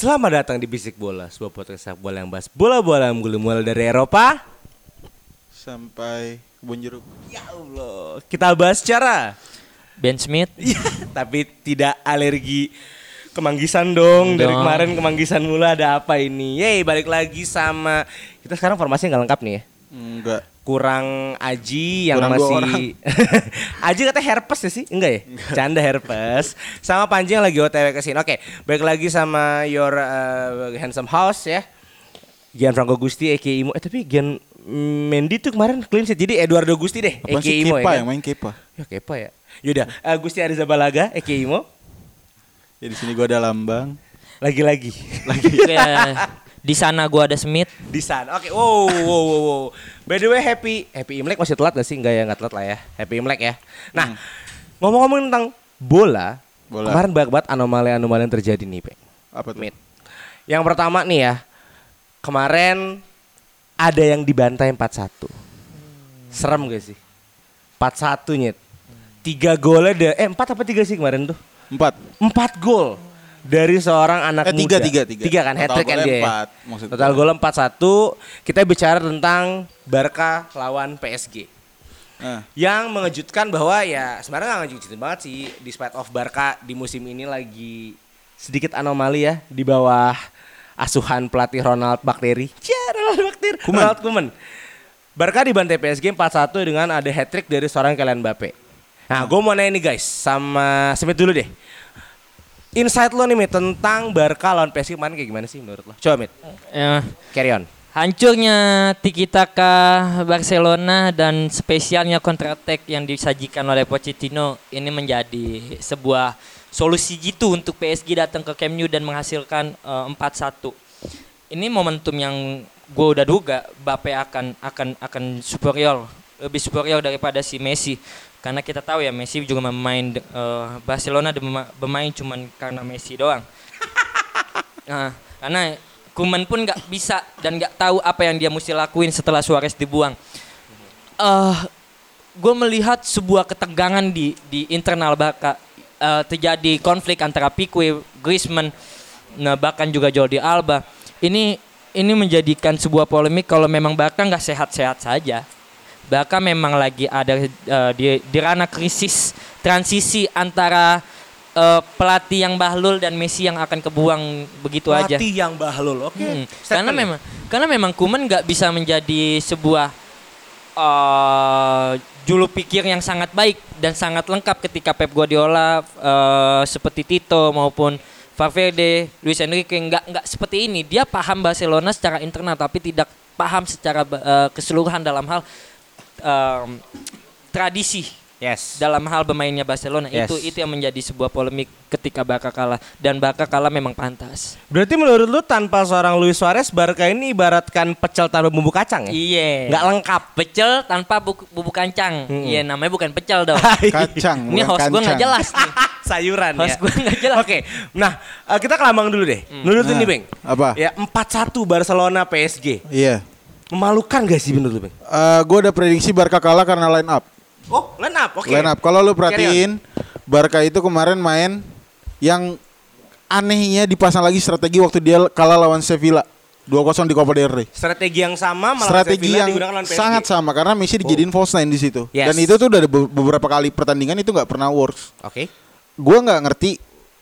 Selamat datang di Bisik Bola, sebuah podcast sepak bola yang bahas bola-bola yang mulai dari Eropa. sampai kebun jeruk. Ya Allah, kita bahas secara Ben Smith Iya, tapi tidak alergi kemanggisan dong. Dari Dong. kemarin kemanggisan mulu ada apa ini? Yeay, balik lagi sama kita sekarang formasinya nggak lengkap nih ya. Enggak. Kurang Aji yang Kurang masih. Aji katanya herpes ya sih? Enggak ya? Canda herpes. Sama Panji yang lagi OTW ke sini. Oke, balik lagi sama your uh, handsome house ya. Gian Franco Gusti Eki Imo. Eh tapi Gian Mendy tuh kemarin clean sheet. Jadi Eduardo Gusti deh. Apa Eki sih Imo Kepa ya. kan? yang main Kepa? Ya kepa ya. Yaudah, eh, Gusti Ariza Balaga, Eki Imo, Ya di sini gua ada lambang. lagi-lagi Ya, di sana gua ada Smith di sana. Oke, wow, wow, wow, wow. By the way, happy happy Imlek masih telat gak sih? Enggak ya, nggak telat lah ya. Happy Imlek ya. Nah, ngomong-ngomong tentang bola, Bola. kemarin banyak banget anomali-anomali yang terjadi nih, Pe. Apa tuh? Mit. Yang pertama nih ya, kemarin ada yang dibantai 4-1. Serem gak sih? 4-1 nyet. Tiga golnya, ada, eh empat apa tiga sih kemarin tuh? Empat. empat gol dari seorang anak Eh, tiga, muda. tiga, tiga. kan, Total hat trick kan dia. ya? empat, Total gol empat satu. Kita bicara tentang Barca lawan PSG. Nah, Yang mengejutkan bahwa ya sebenarnya nggak ngejutkan banget sih. Despite of Barca di musim ini lagi sedikit anomali ya di bawah asuhan pelatih Ronald Bakteri. Ya, Ronald Bakteri. Koeman. Ronald Koeman. Barca dibantai PSG 4-1 dengan ada hat trick dari seorang Kylian Mbappe. Nah, gue mau nanya nih guys sama Smith dulu deh. Insight lo nih Mit tentang Barca lawan PSG kemarin kayak gimana sih menurut lo? Coba Mit, Ya, carry on. hancurnya Tiki Taka Barcelona dan spesialnya counter attack yang disajikan oleh Pochettino ini menjadi sebuah solusi gitu untuk PSG datang ke Camp Nou dan menghasilkan eh, 4-1. Ini momentum yang gue udah duga Mbappe akan akan akan superior lebih superior daripada si Messi karena kita tahu ya Messi juga bermain eh, Barcelona berma- bermain cuman karena Messi doang. Nah, karena Kuman pun nggak bisa dan nggak tahu apa yang dia mesti lakuin setelah Suarez dibuang. Eh, gue melihat sebuah ketegangan di di internal Barca Eh, terjadi konflik antara Pique, Griezmann, nah bahkan juga Jordi Alba. Ini ini menjadikan sebuah polemik kalau memang Barca nggak sehat-sehat saja. Barca memang lagi ada eh, di di ranah krisis transisi antara eh, pelatih yang bahlul dan Messi yang akan kebuang begitu aja. Pelatih yang bahlul, oke. Hmm, Statement Karena ya? memang karena memang Kuman nggak bisa menjadi sebuah eh julu pikir yang sangat baik dan sangat lengkap ketika Pep Guardiola eh, seperti Tito maupun Valverde, Luis Enrique nggak nggak seperti ini. Dia paham Barcelona secara internal tapi tidak paham secara eh, keseluruhan dalam hal em, tradisi Yes. dalam hal bermainnya Barcelona Yes. itu itu yang menjadi sebuah polemik ketika Barca kalah dan Barca kalah memang pantas. Berarti menurut lu tanpa seorang Luis Suarez Barca ini ibaratkan pecel tanpa bumbu kacang ya? Iya. Nggak lengkap. Pecel tanpa bu- bubuk kancang. Iya, namanya bukan pecel dong. kacang. Ini host gue nggak jelas nih. Sayuran Host ya. gue nggak jelas. Oke. Nah, eh, kita ke Lambang dulu deh. Menurut lu Nah, nih, Bang. apa? Ya, 4-1 Barcelona PSG. Iya. Memalukan gak sih menurut lu, Bang? Eh gue udah prediksi Barca kalah karena line up. Oh, line up. Oke. Line up. Kalau lu perhatiin, Barca itu kemarin main yang anehnya dipasang lagi strategi waktu dia kalah lawan Sevilla 2-0 di Copa del Rey. Strategi yang sama malah Strategi Sevilla yang digunakan lawan PSG. sangat sama karena Messi dijadiin false nine di situ. Yes. Dan itu tuh udah ada be- beberapa kali pertandingan itu nggak pernah works. Oke. Gua nggak ngerti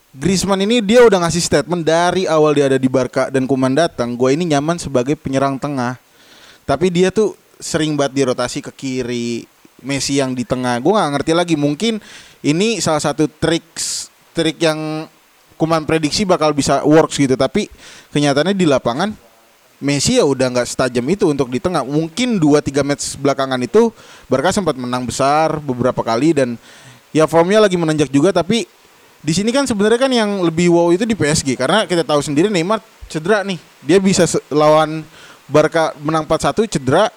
Griezmann ini dia udah ngasih statement dari awal dia ada di Barca dan Kuman datang, gue ini nyaman sebagai penyerang tengah. Tapi dia tuh sering banget dirotasi ke kiri, Messi yang di tengah. Gue nggak ngerti lagi. Mungkin ini salah satu trik trik yang Kuman prediksi bakal bisa works gitu. Tapi kenyataannya di lapangan Messi ya udah nggak setajam itu untuk di tengah. Mungkin 2-3 match belakangan itu Barca sempat menang besar beberapa kali dan ya formnya lagi menanjak juga tapi di sini kan sebenarnya kan yang lebih wow itu di PSG karena kita tahu sendiri Neymar cedera nih. Dia bisa lawan Barca menang 4-1 cedera.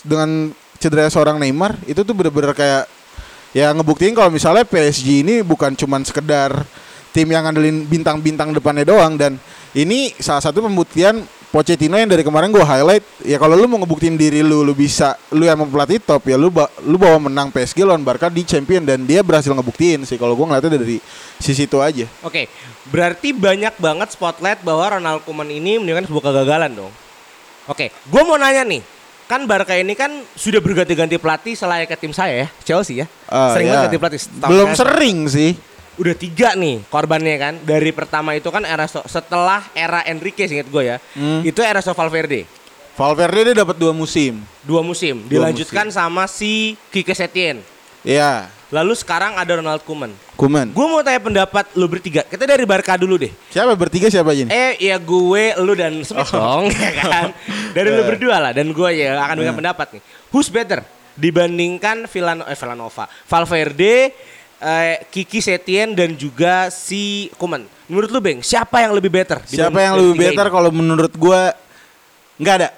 Dengan cedera seorang Neymar itu tuh bener-bener kayak ya ngebuktiin kalau misalnya PSG ini bukan cuman sekedar tim yang ngandelin bintang-bintang depannya doang. Dan ini salah satu pembuktian Pochettino yang dari kemarin gue highlight. Ya kalau lu mau ngebuktiin diri lu lu bisa lu yang pelatih top ya lu ba- lu bawa menang PSG lawan Barca di champion. Dan dia berhasil ngebuktiin sih kalau gue ngeliatnya dari sisi itu aja. Oke, berarti banyak banget spotlight bahwa Ronald Koeman ini menunjukkan sebuah kegagalan dong. Oke, gue mau nanya nih, kan Barca ini kan sudah berganti-ganti pelatih selayaknya tim saya ya, Chelsea ya. Ah, Sering banget ganti pelatih. Belum sering sih Udah tiga nih korbannya kan. Dari pertama itu kan era setelah era Enrique ingat gue ya. Hmm. Itu era so Valverde. Valverde dia dapat dua musim Dua musim. Dua Dilanjutkan sama si Kike Setien. Ya Lalu sekarang ada Ronald Koeman. Kuman Gue mau tanya pendapat lu bertiga. Kita dari Barca dulu deh. siapa bertiga siapa nih Eh ya gue, lu dan Smith dong, ya kan? Dari lu berdua lah dan gue ya akan berikan pendapat nih. Who's better dibandingkan Villan eh, Villanova, Valverde, eh, Kiki Setien dan juga si Kuman. Menurut lu Beng, siapa yang lebih better? Siapa yang lebih better ini? kalau menurut gua nggak ada.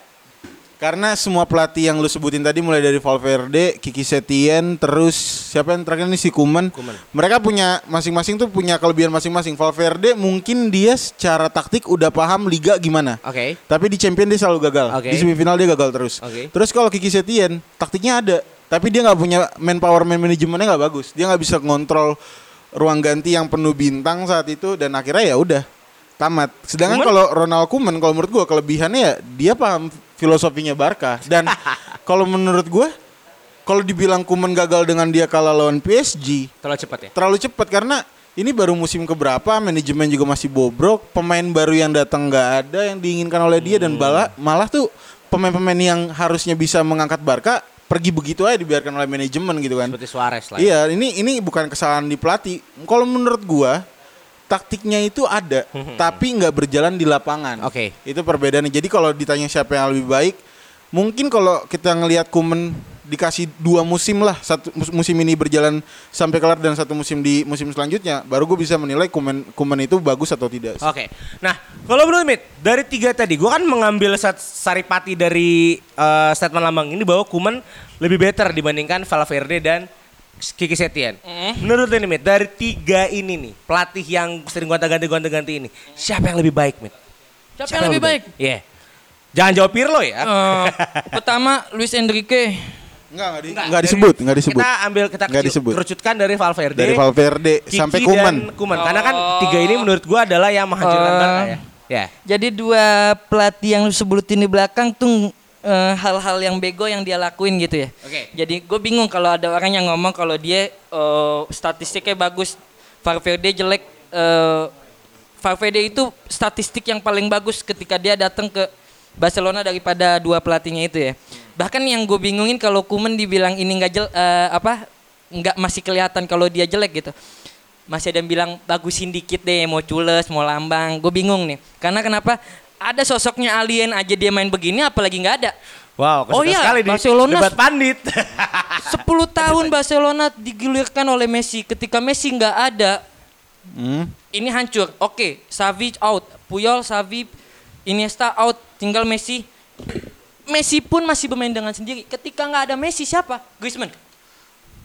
Karena semua pelatih yang lu sebutin tadi mulai dari Valverde, Kiki Setien, terus siapa yang terakhir ini si Kuman. Mereka punya masing-masing tuh punya kelebihan masing-masing. Valverde mungkin dia secara taktik udah paham liga gimana. Oke. Tapi di champion dia selalu gagal. Oke. Di semifinal dia gagal terus. Oke. Terus kalau Kiki Setien, taktiknya ada, tapi dia nggak punya manpower man manajemennya nggak bagus. Dia nggak bisa ngontrol ruang ganti yang penuh bintang saat itu dan akhirnya ya udah tamat. Sedangkan kalau Ronald Koeman kalau menurut gua kelebihannya ya dia paham filosofinya Barca dan kalau menurut gua kalau dibilang Koeman gagal dengan dia kalah lawan PSG, Terlalu cepat ya. terlalu cepat karena ini baru musim keberapa manajemen juga masih bobrok pemain baru yang datang nggak ada yang diinginkan oleh dia dan malah malah tuh pemain-pemain yang harusnya bisa mengangkat Barca pergi begitu aja dibiarkan oleh manajemen gitu kan Seperti Suarez lah. ya. iya ini ini bukan kesalahan di pelatih kalau menurut gua taktiknya itu ada tapi nggak berjalan di lapangan Oke. itu perbedaannya jadi kalau ditanya siapa yang lebih baik mungkin kalau kita ngelihat Kuman dikasih dua musim lah satu mus- musim ini berjalan sampai kelar dan satu musim di musim selanjutnya baru gue bisa menilai Kuman Kuman itu bagus atau tidak Oke. Nah, kalau menurut Mit, dari tiga tadi, gue kan mengambil saripati dari eh, statement lambang ini bahwa Kuman lebih better dibandingkan Valverde dan Kiki Setien. Menurut lu nih Mit, dari tiga ini nih, pelatih yang sering gonta-ganti gonta-ganti ini, siapa yang lebih baik Mit? Siapa yang lebih baik? Iya. Jangan jawab Pirlo ya. Eh, pertama Luis Enrique. Enggak, enggak, di- Enggak, enggak disebut, enggak disebut. Kita ambil kita disebut. kerucutkan dari Valverde. Dari Valverde Kiki sampai Kuman. Kuman. Karena kan tiga ini menurut gua adalah yang menghancurkan Oh. Barca ya. Ya. Jadi dua pelatih yang lu sebutin di belakang tuh eh, hal-hal yang bego yang dia lakuin gitu ya. Oke. Jadi gue bingung kalau ada orang yang ngomong kalau dia eh, statistiknya bagus, Valverde jelek. eh, Valverde itu statistik yang paling bagus ketika dia datang ke Barcelona daripada dua pelatihnya itu ya. Bahkan yang gue bingungin kalau Kuman dibilang ini nggak jel eh, apa nggak masih kelihatan kalau dia jelek gitu. Masih ada yang bilang bagusin dikit deh, mau cules, mau lambang. Gue bingung nih. Karena kenapa? Ada sosoknya alien aja dia main begini, apalagi nggak ada. Wow, Oh iya, sekali di Barcelona- debat pandit. 10 tahun Barcelona digulirkan oleh Messi. Ketika Messi nggak ada, Hmm. ini hancur. Oke, Xavi out, Puyol, Xavi, Iniesta out, tinggal Messi. Messi pun masih bermain dengan sendiri. Ketika nggak ada Messi siapa? Griezmann.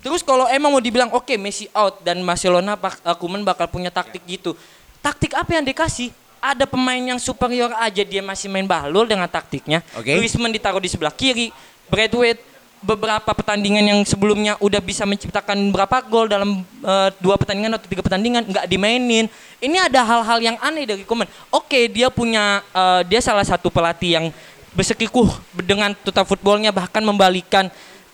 Terus kalau emang mau dibilang oke Messi out dan Barcelona uh, Koeman bakal punya taktik gitu. Taktik apa yang dikasih? Ada pemain yang superior aja dia masih main bahlul dengan taktiknya. Oke. Griezmann ditaruh di sebelah kiri. Bradwaite beberapa pertandingan yang sebelumnya udah bisa menciptakan berapa gol dalam uh, dua pertandingan atau tiga pertandingan nggak dimainin. Ini ada hal-hal yang aneh dari Koeman. Oke, dia punya uh, dia salah satu pelatih yang bersekikuh dengan total footballnya bahkan membalikan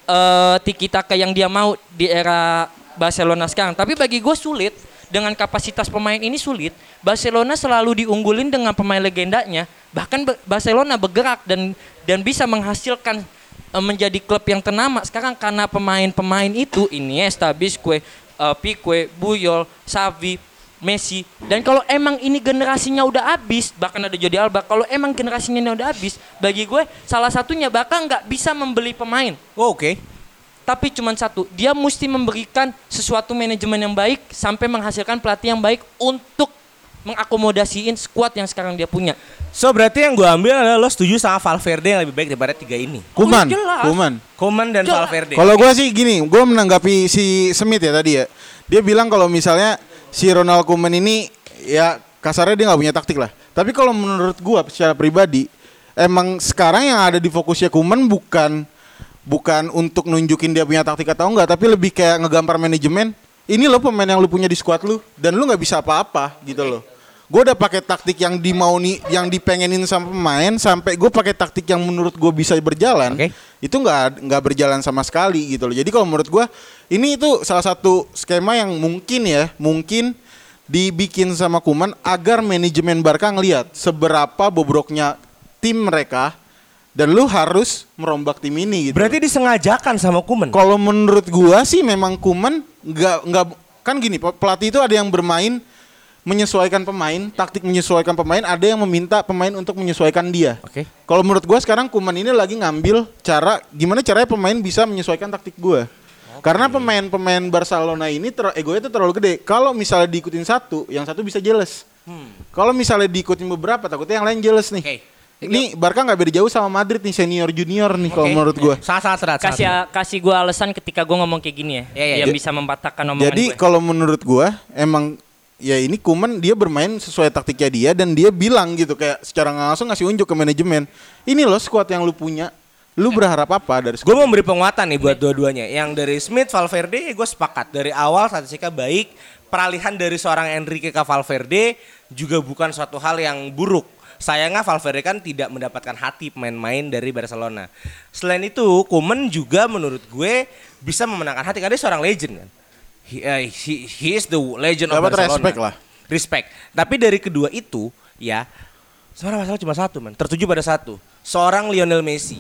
eh tiki taka yang dia mau di era Barcelona sekarang. Tapi bagi gue sulit dengan kapasitas pemain ini sulit. Barcelona selalu diunggulin dengan pemain legendanya. Bahkan Ba- Barcelona bergerak dan dan bisa menghasilkan eh, menjadi klub yang ternama sekarang karena pemain-pemain itu Iniesta, Bisque, eh, Pique, Buyol, Xavi, Messi. Dan kalau emang ini generasinya udah habis, bahkan ada Jordi Alba, kalau emang generasinya ini udah habis, bagi gue salah satunya bahkan nggak bisa membeli pemain. Oh, Oke. Tapi cuma satu, dia mesti memberikan sesuatu manajemen yang baik sampai menghasilkan pelatih yang baik untuk mengakomodasiin skuad yang sekarang dia punya. So berarti yang gue ambil adalah lo setuju sama Valverde yang lebih baik daripada tiga ini. Kuman, jelas. Kuman. Koman dan Jelas. Valverde. Kalau gue sih gini, gue menanggapi si Smith ya tadi ya. Dia bilang kalau misalnya si Ronald Koeman ini ya kasarnya dia nggak punya taktik lah. Tapi kalau menurut gue secara pribadi, emang sekarang yang ada di fokusnya Koeman bukan bukan untuk nunjukin dia punya taktik atau enggak, tapi lebih kayak ngegampar manajemen. Ini lo pemain yang lu punya di squad lu dan lu nggak bisa apa-apa gitu loh. Gue udah pakai taktik yang dimau nih, yang dipengenin sama pemain sampai gue pakai taktik yang menurut gue bisa berjalan. Oke. Itu nggak nggak berjalan sama sekali gitu loh. Jadi kalau menurut gue ini itu salah satu skema yang mungkin ya, mungkin dibikin sama Kuman agar manajemen Barca ngelihat seberapa bobroknya tim mereka dan lu harus merombak tim ini gitu. Berarti disengajakan sama Kuman. Kalau menurut gua sih memang Kuman nggak nggak kan gini pe- pelatih itu ada yang bermain menyesuaikan pemain, taktik menyesuaikan pemain, ada yang meminta pemain untuk menyesuaikan dia. Oke. Kalau menurut gua sekarang Kuman ini lagi ngambil cara gimana caranya pemain bisa menyesuaikan taktik gua. Karena pemain-pemain Barcelona ini ter egonya itu terlalu gede. Kalau misalnya diikutin satu, yang satu bisa jealous. Kalau misalnya diikutin beberapa, takutnya yang lain jealous nih. Oke. Ini Barca nggak beda jauh sama Madrid nih senior junior nih kalau Oke. menurut gua. Sangat-sangat serat. sangat Kasih serat. kasih gua alasan ketika gua ngomong kayak gini ya, Iya, iya. yang Ja- bisa mematahkan omongan Jadi gue. kalau menurut gua emang ya ini Kuman dia bermain sesuai taktiknya dia dan dia bilang gitu kayak secara langsung ngasih unjuk ke manajemen. Ini loh squad yang lu punya. Lu berharap apa dari Gue memberi penguatan nih buat dua-duanya. Yang dari Smith, Valverde, gue sepakat. Dari awal statistiknya baik. Peralihan dari seorang Enrique ke Valverde juga bukan suatu hal yang buruk. Sayangnya Valverde kan tidak mendapatkan hati pemain-main dari Barcelona. Selain itu, Koeman juga menurut gue bisa memenangkan hati karena dia seorang legend kan. He, eh, he, he is the legend of Dapat Barcelona. respect lah. Respect. Tapi dari kedua itu, ya, sebenarnya masalah cuma satu, man. Tertuju pada satu. Seorang Lionel Messi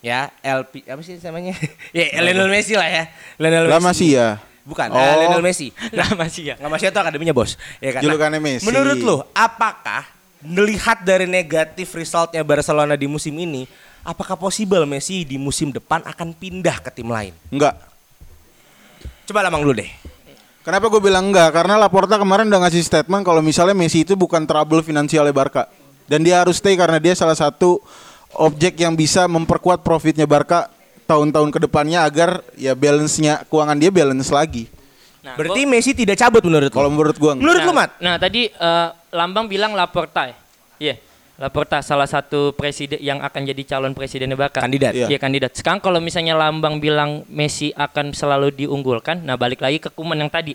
ya LP apa sih namanya ya Lionel Messi lah ya Lionel Messi masih ya. bukan Oh. Lionel Messi Lah masih ya. nggak masih itu akademinya bos ya kan Julukannya Messi. menurut lo apakah melihat dari negatif resultnya Barcelona di musim ini apakah possible Messi di musim depan akan pindah ke tim lain Enggak. coba lamang dulu deh Kenapa gue bilang enggak? Karena Laporta kemarin udah ngasih statement kalau misalnya Messi itu bukan trouble finansialnya Barca. Dan dia harus stay karena dia salah satu objek yang bisa memperkuat profitnya Barca tahun-tahun ke depannya agar ya balance-nya keuangan dia balance lagi. Nah, berarti gua- Messi tidak cabut menurut Kalau menurut gua enggak. menurut nah, Mat Nah, tadi eh, Lambang bilang Laporta ya. Iya. Laporta salah satu presiden yang akan jadi calon presidennya Barca. Kandidat. Iya. Iya kandidat. Sekarang kalau misalnya Lambang bilang Messi akan selalu diunggulkan, nah balik lagi ke Kuman yang tadi.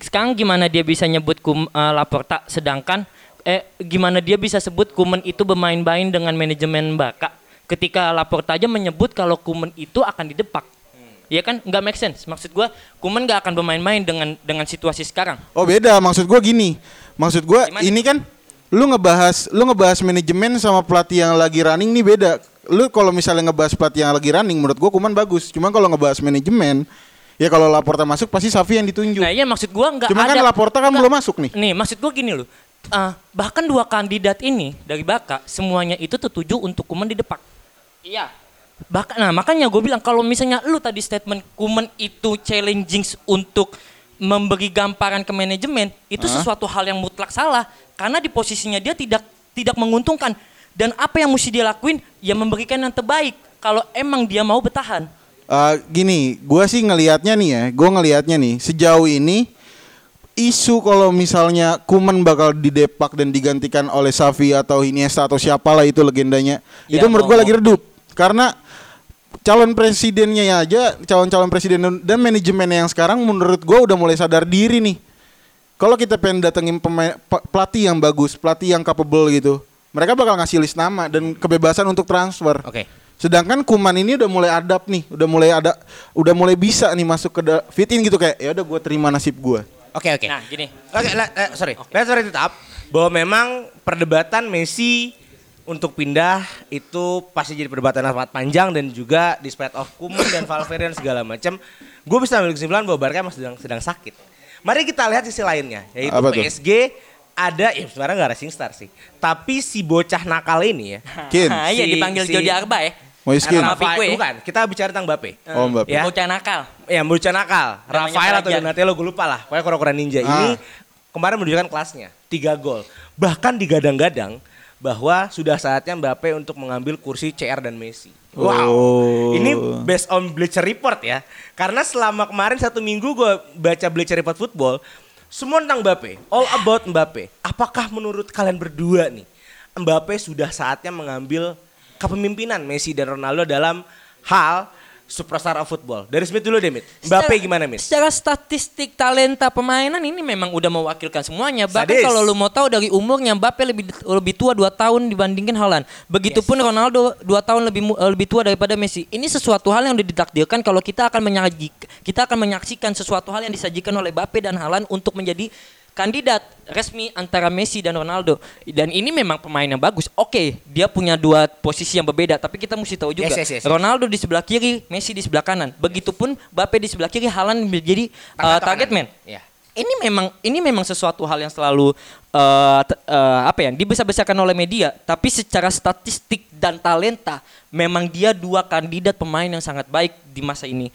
Sekarang gimana dia bisa nyebut Kum, eh, Laporta sedangkan eh gimana dia bisa sebut Kuman itu bermain-main dengan manajemen Barca ketika Laporta aja menyebut kalau Kuman itu akan didepak. Iya kan? Nggak make sense. Maksud gua Kuman nggak akan bermain-main dengan dengan situasi sekarang. Oh beda, maksud gua gini. Maksud gua Gimana? ini kan lu ngebahas lu ngebahas manajemen sama pelatih yang lagi running nih beda. Lu kalau misalnya ngebahas pelatih yang lagi running menurut gua Kuman bagus. Cuman kalau ngebahas manajemen ya kalau Laporta masuk pasti Safi yang ditunjuk. Nah, iya maksud gua nggak Cuman ada. kan Laporta kan belum masuk nih. Nih, maksud gua gini loh. Eh, bahkan dua kandidat ini dari Baka semuanya itu tertuju untuk Kuman di depak. Iya. Bahkan nah makanya gue bilang kalau misalnya lu tadi statement Kuman itu challenging untuk memberi gambaran ke manajemen itu Hah? sesuatu hal yang mutlak salah. Karena di posisinya dia tidak tidak menguntungkan. Dan apa yang mesti dia lakuin? Ya memberikan yang terbaik. Kalau emang dia mau bertahan. Eh, gini, gua sih ngelihatnya nih ya, gua ngelihatnya nih sejauh ini isu kalau misalnya Kuman bakal didepak dan digantikan oleh Safi atau Iniesta atau siapalah itu legendanya, Ya, itu menurut gua lagi redup. Karena calon presidennya ya aja, calon-calon presiden dan- manajemen yang sekarang menurut gua udah mulai sadar diri nih. Kalau kita pengen datengin pemain pe- pelatih yang bagus, pelatih yang capable gitu, mereka bakal ngasih list nama dan kebebasan untuk transfer. Oke. Sedangkan Kuman ini udah mulai adapt nih, udah mulai ada, udah mulai bisa nih masuk ke da- fit in gitu kayak ya udah gue terima nasib gue. Oke oke. Nah, gini. Oke, la- eh, sorry. Let's wrap it up bahwa memang perdebatan Messi untuk pindah itu pasti jadi perdebatan yang sangat panjang dan juga di spread of Kuman dan Valverde dan segala macam. Gue bisa ambil kesimpulan bahwa Barca emang sedang sedang sakit. Mari kita lihat sisi lainnya, yaitu Apa tuh? PSG ada ya sebenarnya nggak racing star sih, tapi si bocah nakal ini ya. Kin. Iya Si- dipanggil si- Jody Arba ya. Moiskin. Rafael, bukan. Kita bicara tentang Mbappe. Oh, Mbappe. Ya. Bocah nakal. Ya, bocah nakal. Namanya Rafael atau. Donatello gue lupa lah. Pokoknya kura-kura ninja Ah. ini kemarin menunjukkan kelasnya. Tiga gol. Bahkan digadang-gadang bahwa sudah saatnya Mbappe untuk mengambil kursi CR dan Messi. Wow. Oh. Ini based on Bleacher Report ya. Karena selama kemarin satu minggu gue baca Bleacher Report Football, semua tentang Mbappe. All about Mbappe. Apakah menurut kalian berdua nih, Mbappe sudah saatnya mengambil kepemimpinan Messi dan Ronaldo dalam hal superstar of football. Dari Smith dulu deh, Mit. Mbappe gimana, Mit? Secara statistik talenta permainan ini memang udah mewakilkan semuanya. Bahkan Sadis. kalau lu mau tahu dari umurnya Mbappe lebih lebih tua 2 tahun dibandingkan Haaland. Begitupun Ronaldo 2 tahun lebih eh, lebih tua daripada Messi. Ini sesuatu hal yang udah ditakdirkan kalau kita akan menyajik kita akan menyaksikan sesuatu hal yang disajikan oleh Mbappe dan Haaland untuk menjadi kandidat resmi antara Messi dan Ronaldo. Dan ini memang pemain yang bagus. Oke, dia punya dua posisi yang berbeda, tapi kita mesti tahu juga Yes, yes, yes, yes. Ronaldo di sebelah kiri, Messi di sebelah kanan. Begitupun Mbappe di sebelah kiri, Haaland menjadi uh, target man. Ya. Ini memang ini memang sesuatu hal yang selalu uh, uh, apa ya dibesar-besarkan oleh media, tapi secara statistik dan talenta memang dia dua kandidat pemain yang sangat baik di masa ini.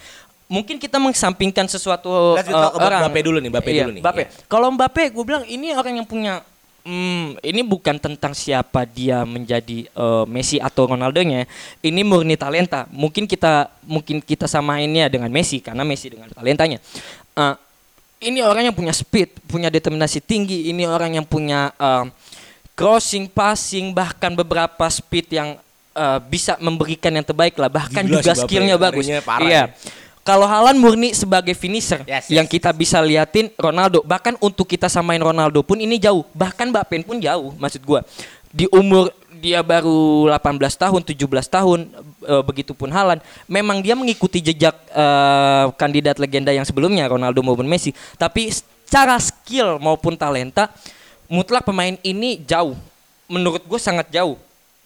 Mungkin kita mengesampingkan sesuatu Let's uh, orang. Mbappe dulu nih, Mbappe Iya, dulu nih. Mbappe. Iya. Kalau Mbappe, gue bilang ini orang yang punya Hmm, ini bukan tentang siapa dia menjadi eh, Messi atau Ronaldo-nya. Ini murni talenta. Mungkin kita mungkin kita samainnya dengan Messi karena Messi dengan talentanya. Eh, ini orang yang punya speed, punya determinasi tinggi. Ini orang yang punya eh, crossing, passing, bahkan beberapa speed yang eh, bisa memberikan yang terbaik lah. Bahkan Gila juga skillnya bagus. Iya. ya. Kalau Haaland murni sebagai finisher Yes, yes. yang kita bisa liatin Ronaldo. Bahkan untuk kita samain Ronaldo pun ini jauh. Bahkan Mbappe pun jauh maksud gua. Di umur dia baru 18 tahun, 17 tahun, e, begitupun Haaland. Memang dia mengikuti jejak e, kandidat legenda yang sebelumnya Ronaldo maupun Messi. Tapi secara skill maupun talenta mutlak pemain ini jauh. Menurut gue sangat jauh.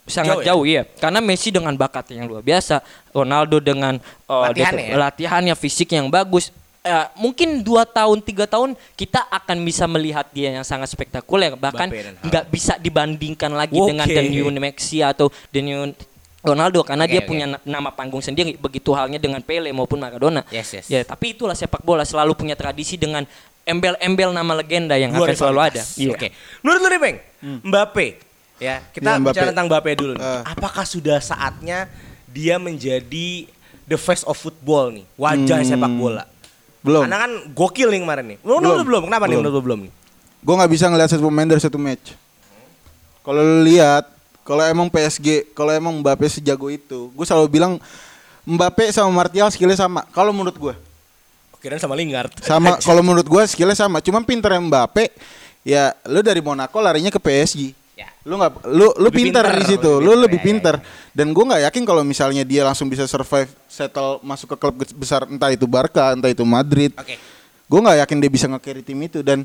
Sangat Jauh jauh, ya? iya. Karena Messi dengan bakat yang luar biasa, Ronaldo dengan uh, Latihannya ya? latihannya, fisik yang bagus. Eh, mungkin dua tahun tiga tahun kita akan bisa melihat dia yang sangat spektakuler bahkan nggak bisa dibandingkan lagi Oke. dengan the new Messi atau the new Ronaldo karena Oke, dia oke. punya na- nama panggung sendiri begitu halnya dengan Pele maupun Maradona Yes, yes. ya tapi itulah sepak bola selalu punya tradisi dengan embel-embel nama legenda yang Dua akan selalu ada. Iya. Oke. Menurut lu nih, Bang, Mbappe. Ya, kita Ya, bicara tentang Mbappe dulu. nih. Eh. Apakah sudah saatnya dia menjadi the face of football nih, wajah Hmm. sepak bola? Belum. Karena kan gokil nih kemarin nih. Menurut lu Belum. belum? Kenapa nih Belum. menurut lu belum nih? Gue nggak bisa ngelihat satu pemain dari satu match. Kalau lu lihat, kalau emang PSG, kalau emang Mbappe sejago itu, gue selalu bilang Mbappe sama Martial skillnya sama. Kalau menurut gue, Kirain sama Lingard. sama. kalau menurut gue skillnya sama. Cuma pinternya Mbappe, ya lu dari Monaco larinya ke PSG. Lu nggak, lu lu Lebih pintar pinter, di situ, lebih lu pinter, lebih ya, ya, pintar. Dan gue nggak yakin kalau misalnya dia langsung bisa survive, settle masuk ke klub besar, entah itu Barca, entah itu Madrid. Oke. Gue nggak yakin dia bisa nge-carry tim itu dan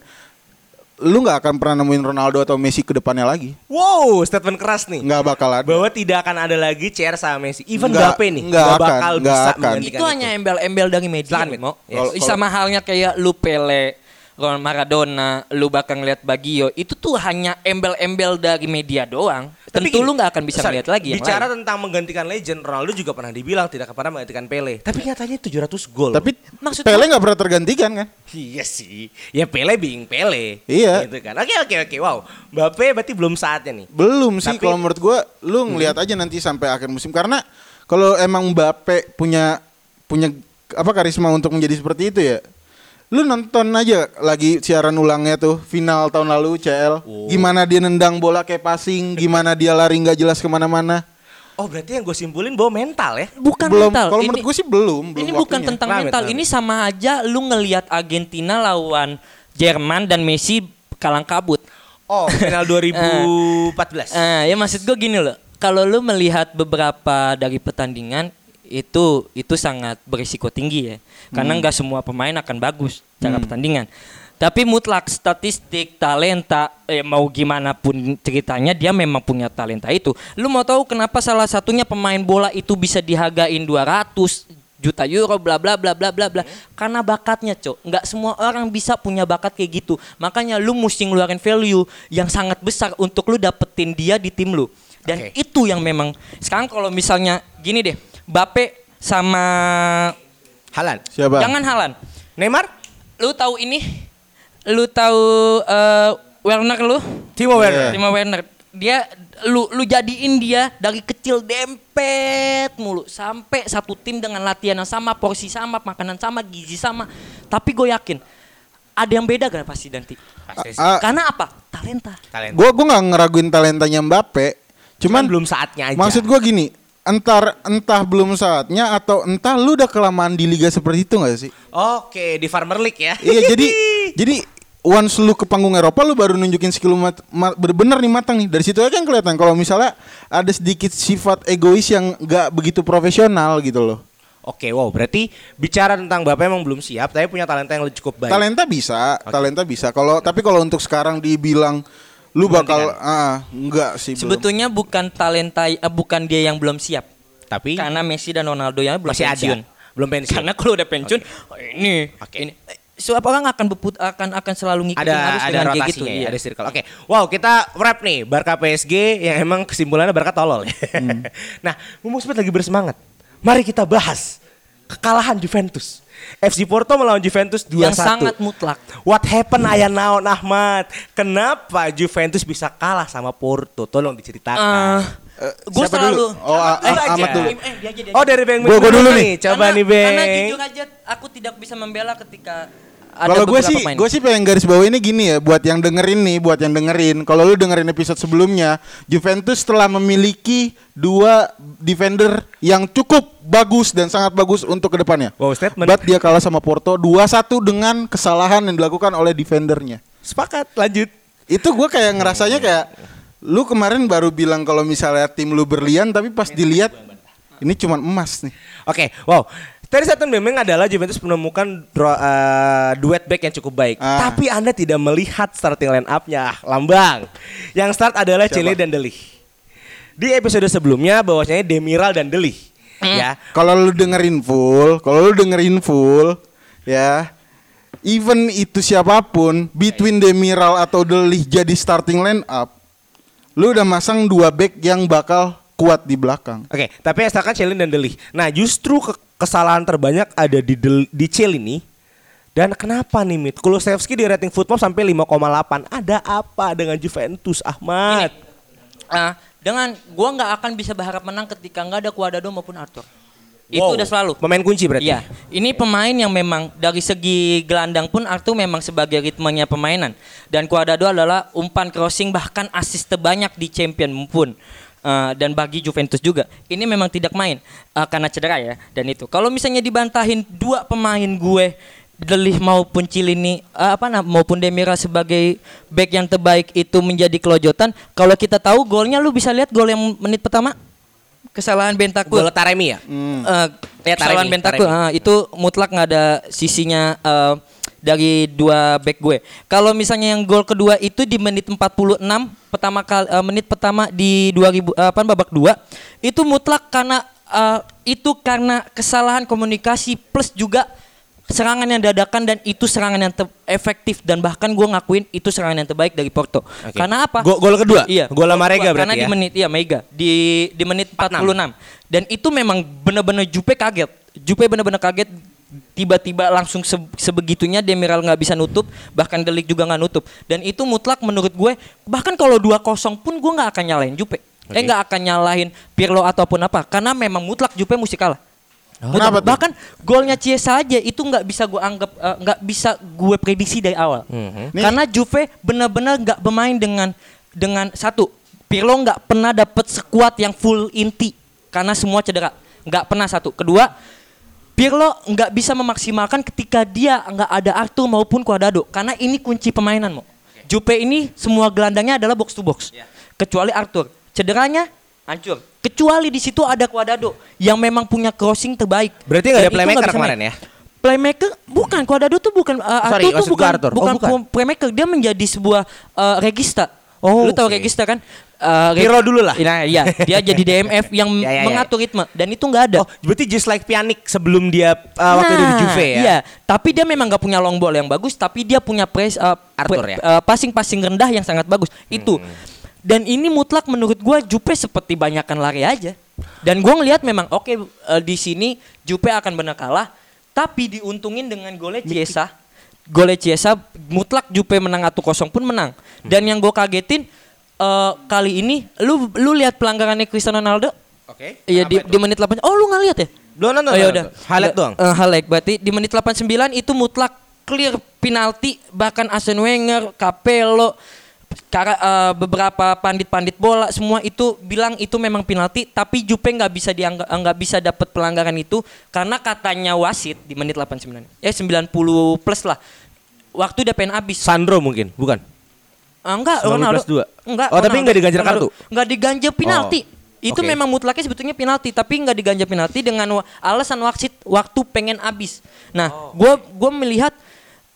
lu nggak akan pernah nemuin Ronaldo atau Messi ke depannya lagi. Wow, statement keras nih. Nggak bakal ada. Bahwa tidak akan ada lagi CR sama Messi. Even Nggak- Mbappe nih nggak akan, bakal nggak bisa akan. itu hanya embel-embel dari media Silakan. Mo. Yes. Kalau- sama halnya kayak lu Pele Ron Maradona, lu bakal ngeliat Bagio, itu tuh hanya embel-embel dari media doang. Tapi Tentu gini, lu nggak akan bisa sorry, ngeliat lagi yang Bicara lain. tentang menggantikan legend, Ronaldo juga pernah dibilang tidak pernah menggantikan Pele. Tapi nyatanya 700 gol. Tapi Maksud Pele nggak pernah tergantikan kan? Iya sih. Ya Pele being Pele. Iya. Gitu kan. Oke oke oke. Wow. Mbappe berarti belum saatnya nih. Belum sih Tapi- kalau menurut gua lu ngelihat aja nanti sampai akhir musim karena kalau emang Mbappe punya punya apa karisma untuk menjadi seperti itu ya. Lu nonton aja lagi siaran ulangnya tuh final tahun lalu CL. Gimana dia nendang bola kayak passing, gimana dia lari nggak jelas ke mana-mana. Oh berarti yang gue simpulin bahwa mental ya. Bukan belum. mental. Kalau menurut gue sih belum. belum ini bukan waktunya. tentang Kenapa, mental. Ini sama aja lu ngelihat Argentina lawan Jerman dan Messi kalang kabut. Oh final 2014. Eh, ya maksud gue gini loh. Kalau lu melihat beberapa dari pertandingan itu itu sangat berisiko tinggi ya. Karena nggak semua pemain akan bagus cara pertandingan. Tapi mutlak statistik, talenta, eh, mau gimana pun ceritanya dia memang punya talenta itu. Lu mau tahu kenapa salah satunya pemain bola itu bisa dihargain 200 juta euro bla bla bla bla bla bla karena bakatnya cok nggak semua orang bisa punya bakat kayak gitu makanya lu mesti ngeluarin value yang sangat besar untuk lu dapetin dia di tim lu Dan Oke. itu yang memang sekarang kalau misalnya gini deh, Bape sama Halan. Siapa? jangan Halan. Neymar? Lu tahu ini? Lu tahu eh, Werner lu? Timo Werner. Timo Werner. Dia lu lu jadiin dia dari kecil dempet mulu sampai satu tim dengan latihan yang sama, porsi sama, makanan sama, gizi sama. Tapi gue yakin ada yang beda kan pasti nanti. Pasti sih. Karena apa? Talenta. Talenta. gue gue nggak ngeraguin talentanya Mbappe. Cuman Cuman belum saatnya aja. maksud gue gini, entar entah belum saatnya atau entah lu udah kelamaan di liga seperti itu gak sih? Oke, di Farmer League ya. iya jadi jadi once lu ke panggung Eropa lu baru nunjukin skill lu mat, bener-bener nih matang nih. Dari situ aja kan kelihatan kalau misalnya ada sedikit sifat egois yang nggak begitu profesional gitu loh. Oke, wow. Berarti bicara tentang Bapak emang belum siap, tapi punya talenta yang cukup baik. Talenta bisa, talenta bisa. Kalau tapi kalau untuk sekarang dibilang lu bakal ah enggak sih belum. Sebetulnya bukan talenta eh, bukan dia yang belum siap. tapi Karena Messi dan Ronaldo yang belum masih pensiun. ada. Belum pensiun. Karena kalau udah pensiun, oh, ini Oke. ini Siapa orang akan beput akan akan selalu ngikutin ada arus ada dengan kayak gitu. ya, iya. ada circle. Oke. Wow, kita wrap nih Barca PSG yang emang kesimpulannya Barca tolol. nah, mumpung Smith lagi bersemangat. Mari kita bahas kekalahan Juventus. FC Porto melawan Juventus 2-1. Yang sangat mutlak. What happened ayah naon Ahmad? Kenapa Juventus bisa kalah sama Porto? Tolong diceritakan. Eh, gue siapa selalu dulu? Oh, A- Eh, A- Ahmad aja. dulu. Eh, dia aja, dia oh aja. dari Bang Gua- gua dulu nih. Coba Karena- nih Bang. Karena jujur aja aku tidak bisa membela ketika Kalau gue sih, gue sih pengen garis bawah ini gini ya, buat yang dengerin nih, buat yang dengerin. Kalau lu dengerin episode sebelumnya, Juventus telah memiliki dua defender yang cukup bagus dan sangat bagus untuk ke depannya. Wow, statement. But dia kalah sama Porto 2-1 dengan kesalahan yang dilakukan oleh defendernya. Sepakat, lanjut. Itu gue kayak ngerasanya kayak lu kemarin baru bilang kalau misalnya tim lu berlian, tapi pas dilihat ini cuma emas nih. Oke, wow. Tadi satu memang adalah Juventus menemukan dro- eh, duet back yang cukup baik. Ah. Tapi Anda tidak melihat starting line up-nya, Lambang. Yang start adalah? Cele dan Deli. Di episode sebelumnya bahwasanya Demiral dan Deli. Ya. Kalau lu dengerin full, kalau lu dengerin full, ya, even itu siapa pun, between Demiral atau Delih jadi starting line up, lu udah masang dua back yang bakal kuat di belakang. Oke, tapi yang start kan Cele dan Deli. Nah, justru ke- kesalahan terbanyak ada di Del- di Cele ini. Dan kenapa nih Mit? Kulusevski di rating football sampai 5,8. Ada apa dengan Juventus, Ahmad? Ah, dengan gua nggak akan bisa berharap menang ketika nggak ada Cuadrado maupun Arthur. Itu Wow. udah selalu. Pemain kunci berarti. Iya, ini pemain yang memang dari segi gelandang pun Arthur memang sebagai ritmenya permainan dan Cuadrado adalah umpan crossing bahkan assist terbanyak di champion pun. Uh, dan bagi Juventus juga. Ini memang tidak main uh, karena cedera ya dan itu. Kalau misalnya dibantahin dua pemain gue Delih maupun Cilini uh, apa nah maupun Demira sebagai back yang terbaik itu menjadi kelojotan kalau kita tahu golnya lu bisa lihat gol yang menit pertama? Kesalahan Bentakur Gol Taremi ya? Eh, Ya, kesalahan Taremi, Bentakur Taremi. ah, itu mutlak nggak ada sisinya eh, dari dua back gue. Kalau misalnya yang gol kedua itu di menit 46 pertama kali eh, menit pertama di 2000 eh, apa babak 2 itu mutlak karena eh, itu karena kesalahan komunikasi plus juga serangan yang dadakan dan itu serangan yang efektif dan bahkan gue ngakuin itu serangan yang terbaik dari Porto. Oke. Karena apa? Go- gol kedua? Iya. Gol sama Rega Karena berarti di ya? menit iya Mega di di menit 46. Dan itu memang benar-benar Jupe kaget. Jupe benar-benar kaget tiba-tiba langsung se- sebegitunya Demiral nggak bisa nutup bahkan Delik juga nggak nutup dan itu mutlak menurut gue bahkan kalau 2-0 pun gue nggak akan nyalain Jupe eh nggak akan nyalahin Pirlo ataupun apa karena memang mutlak Jupe mesti kalah. Kenapa tuh? bahkan golnya Chiesa aja itu nggak bisa gue anggap eh, nggak bisa gue prediksi dari awal Mhm. Nih. karena Juve benar-benar nggak bermain dengan dengan satu Pirlo nggak pernah dapet sekuat yang full inti karena semua cedera nggak pernah satu kedua Pirlo nggak bisa memaksimalkan ketika dia nggak ada Arthur maupun Cuadrado karena ini kunci permainan mo Juve ini semua gelandangnya adalah box to box kecuali Arthur cederanya hancur kecuali di situ ada Cuadrado yang memang punya crossing terbaik Berarti nggak ada playmaker kemarin main. ya? Playmaker bukan Cuadrado tuh bukan uh, Sorry, Arthur tuh bukan Arthur. Oh, bukan, bukan. playmaker dia menjadi sebuah uh, regista. Oh, Lu tahu oke. regista kan? Uh, reg- Pirlo dulu lah. Nah, iya, dia jadi DMF yang Ya, ya, ya. mengatur ritme dan itu nggak ada. Oh, berarti just like Pjanic sebelum dia uh, waktu itu di Nah, Juve ya? Iya, tapi dia memang nggak punya long ball yang bagus, tapi dia punya press uh, Arthur pre- ya? uh, passing-passing rendah yang sangat bagus. Itu. Dan ini mutlak menurut gua Jupe seperti banyakkan lari aja. Dan gua ngelihat memang oke eh, di sini Jupe akan benar kalah, tapi diuntungin dengan golnya Chiesa. Golnya Chiesa mutlak Jupe menang 1-0 pun menang. Dan yang gua kagetin eh, kali ini lu lu lihat pelanggarannya Cristiano Ronaldo? Oke. Iya di, di menit 8. Oh lu nggak lihat ya? Belum nonton. Oh ya udah. Highlight doang. Eh, highlight berarti di menit 89 itu mutlak clear penalti bahkan Arsene Wenger, Capello, kara, eh, beberapa pandit-pandit bola semua itu bilang itu memang penalti tapi Jupe nggak bisa dianggap nggak bisa dapat pelanggaran itu karena katanya wasit di menit 89. Eh 90 plus lah. Waktu udah pengen habis. Sandro mungkin, bukan? Ah, enggak, 90 Ronaldo. plus dua. Enggak. Oh, tapi Ronaldo. enggak diganjar kartu? Enggak diganjar penalti. Oh, Itu oke. memang mutlaknya sebetulnya penalti, tapi enggak diganjar penalti dengan alasan wasit waktu pengen habis. Nah, Oh. gua gua melihat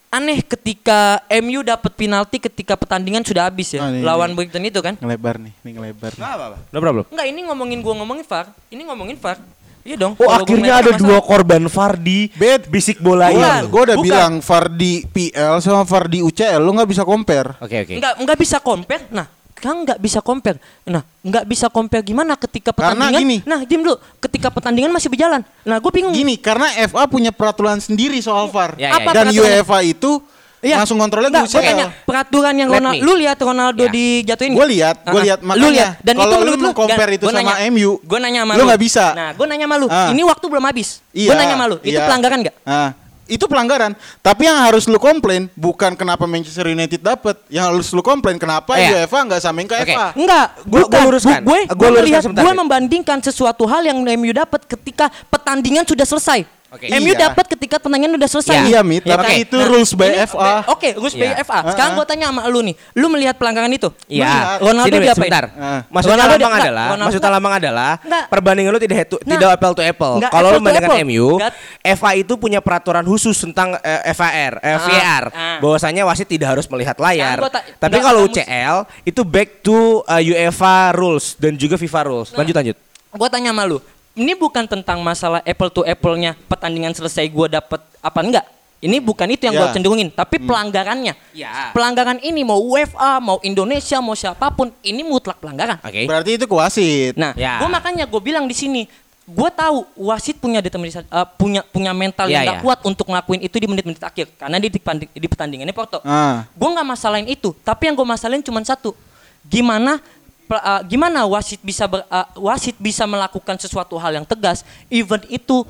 aneh ketika MU dapat penalti ketika pertandingan sudah habis ya. Oh, ini- lawan ini. Brighton itu kan. Ngelebar nih, ini ngelebar. nih. apa-apa. No problem. Enggak, ini ngomongin gua ngomongin VAR. Ini ngomongin VAR. Iya dong. Oh, akhirnya ada masalah. dua korban VAR di Bet. bisik bola ini. Bukan. gua udah bukan. bilang VAR di PL sama VAR di UCL lu nggak bisa compare. Oke, oke. Enggak enggak bisa compare. Nah, kan nggak bisa compare. Nah, nggak bisa compare gimana ketika Karena pertandingan? gini. Nah, diam dulu. Ketika pertandingan masih berjalan. Nah, gue bingung. Gini, karena FA punya peraturan sendiri soal VAR. Ya, ya, Apa ya. Dan? UEFA itu Iya. langsung kontrolnya gue gua tanya peraturan yang Ronaldo, lu lihat Ronaldo Ya. dijatuhin? Gue lihat, gue Ah, lihat lu makanya. lihat. Dan itu lu mau compare itu sama MU, gue nanya sama lu nggak bisa. Nah, gue nanya sama lu. Ah. Ini waktu belum habis. Iya. Gue nanya sama lu. Itu iya. pelanggaran nggak? Ah, itu pelanggaran. Tapi yang harus lu komplain bukan kenapa Manchester United dapat, yang harus lu komplain kenapa Iya. UEFA nggak samain ke Oke. FA. Enggak, Gua- gua luruskan. Gue Gua gue luruskan gue Fit. membandingkan sesuatu hal yang MU dapat ketika pertandingan sudah selesai. Oke. MU Iya. dapat ketika pertandingan sudah selesai. Iya, Mit, Ya tapi kan? itu rules by ini- FA. Oke, rules by Iya. FA. Sekarang Ah, gue tanya sama lu nih, lu melihat pelanggaran itu? Iya. Ronaldo Sini, diapain? sebentar. Ah. Maksudnya Ronaldo lambang dia- adalah, Ronaldo- maksudnya lambang adalah Nggak. perbandingan lu tidak head to, Nah. tidak apple to apple. Kalau lu apple. MU, Nggak. FA itu punya peraturan khusus tentang eh, VAR, eh, Ah, VAR. ah. Bahwasanya wasit tidak harus melihat layar. Gua ta- Tapi kalau UCL itu back to uh, UEFA rules dan juga FIFA rules. Nah. Lanjut lanjut. Gue tanya sama lu, ini bukan tentang masalah apple to apple-nya pertandingan selesai gue dapet apa enggak? Ini bukan itu yang Ya. gue cenderungin, tapi pelanggarannya. Ya. Pelanggaran ini mau UEFA, mau Indonesia, mau siapa pun, ini mutlak pelanggaran. Oke. Berarti itu ke wasit. Nah, Ya. gue makanya gue bilang di sini, gue tahu wasit punya determinasi, eh, punya punya mental Ya, yang gak ya. kuat untuk ngelakuin itu di menit-menit akhir, karena di, di pertandingannya Porto. Ah. Gue nggak masalahin itu, tapi yang gue masalahin cuma satu, gimana uh, gimana wasit bisa ber- uh, wasit bisa melakukan sesuatu hal yang tegas, even itu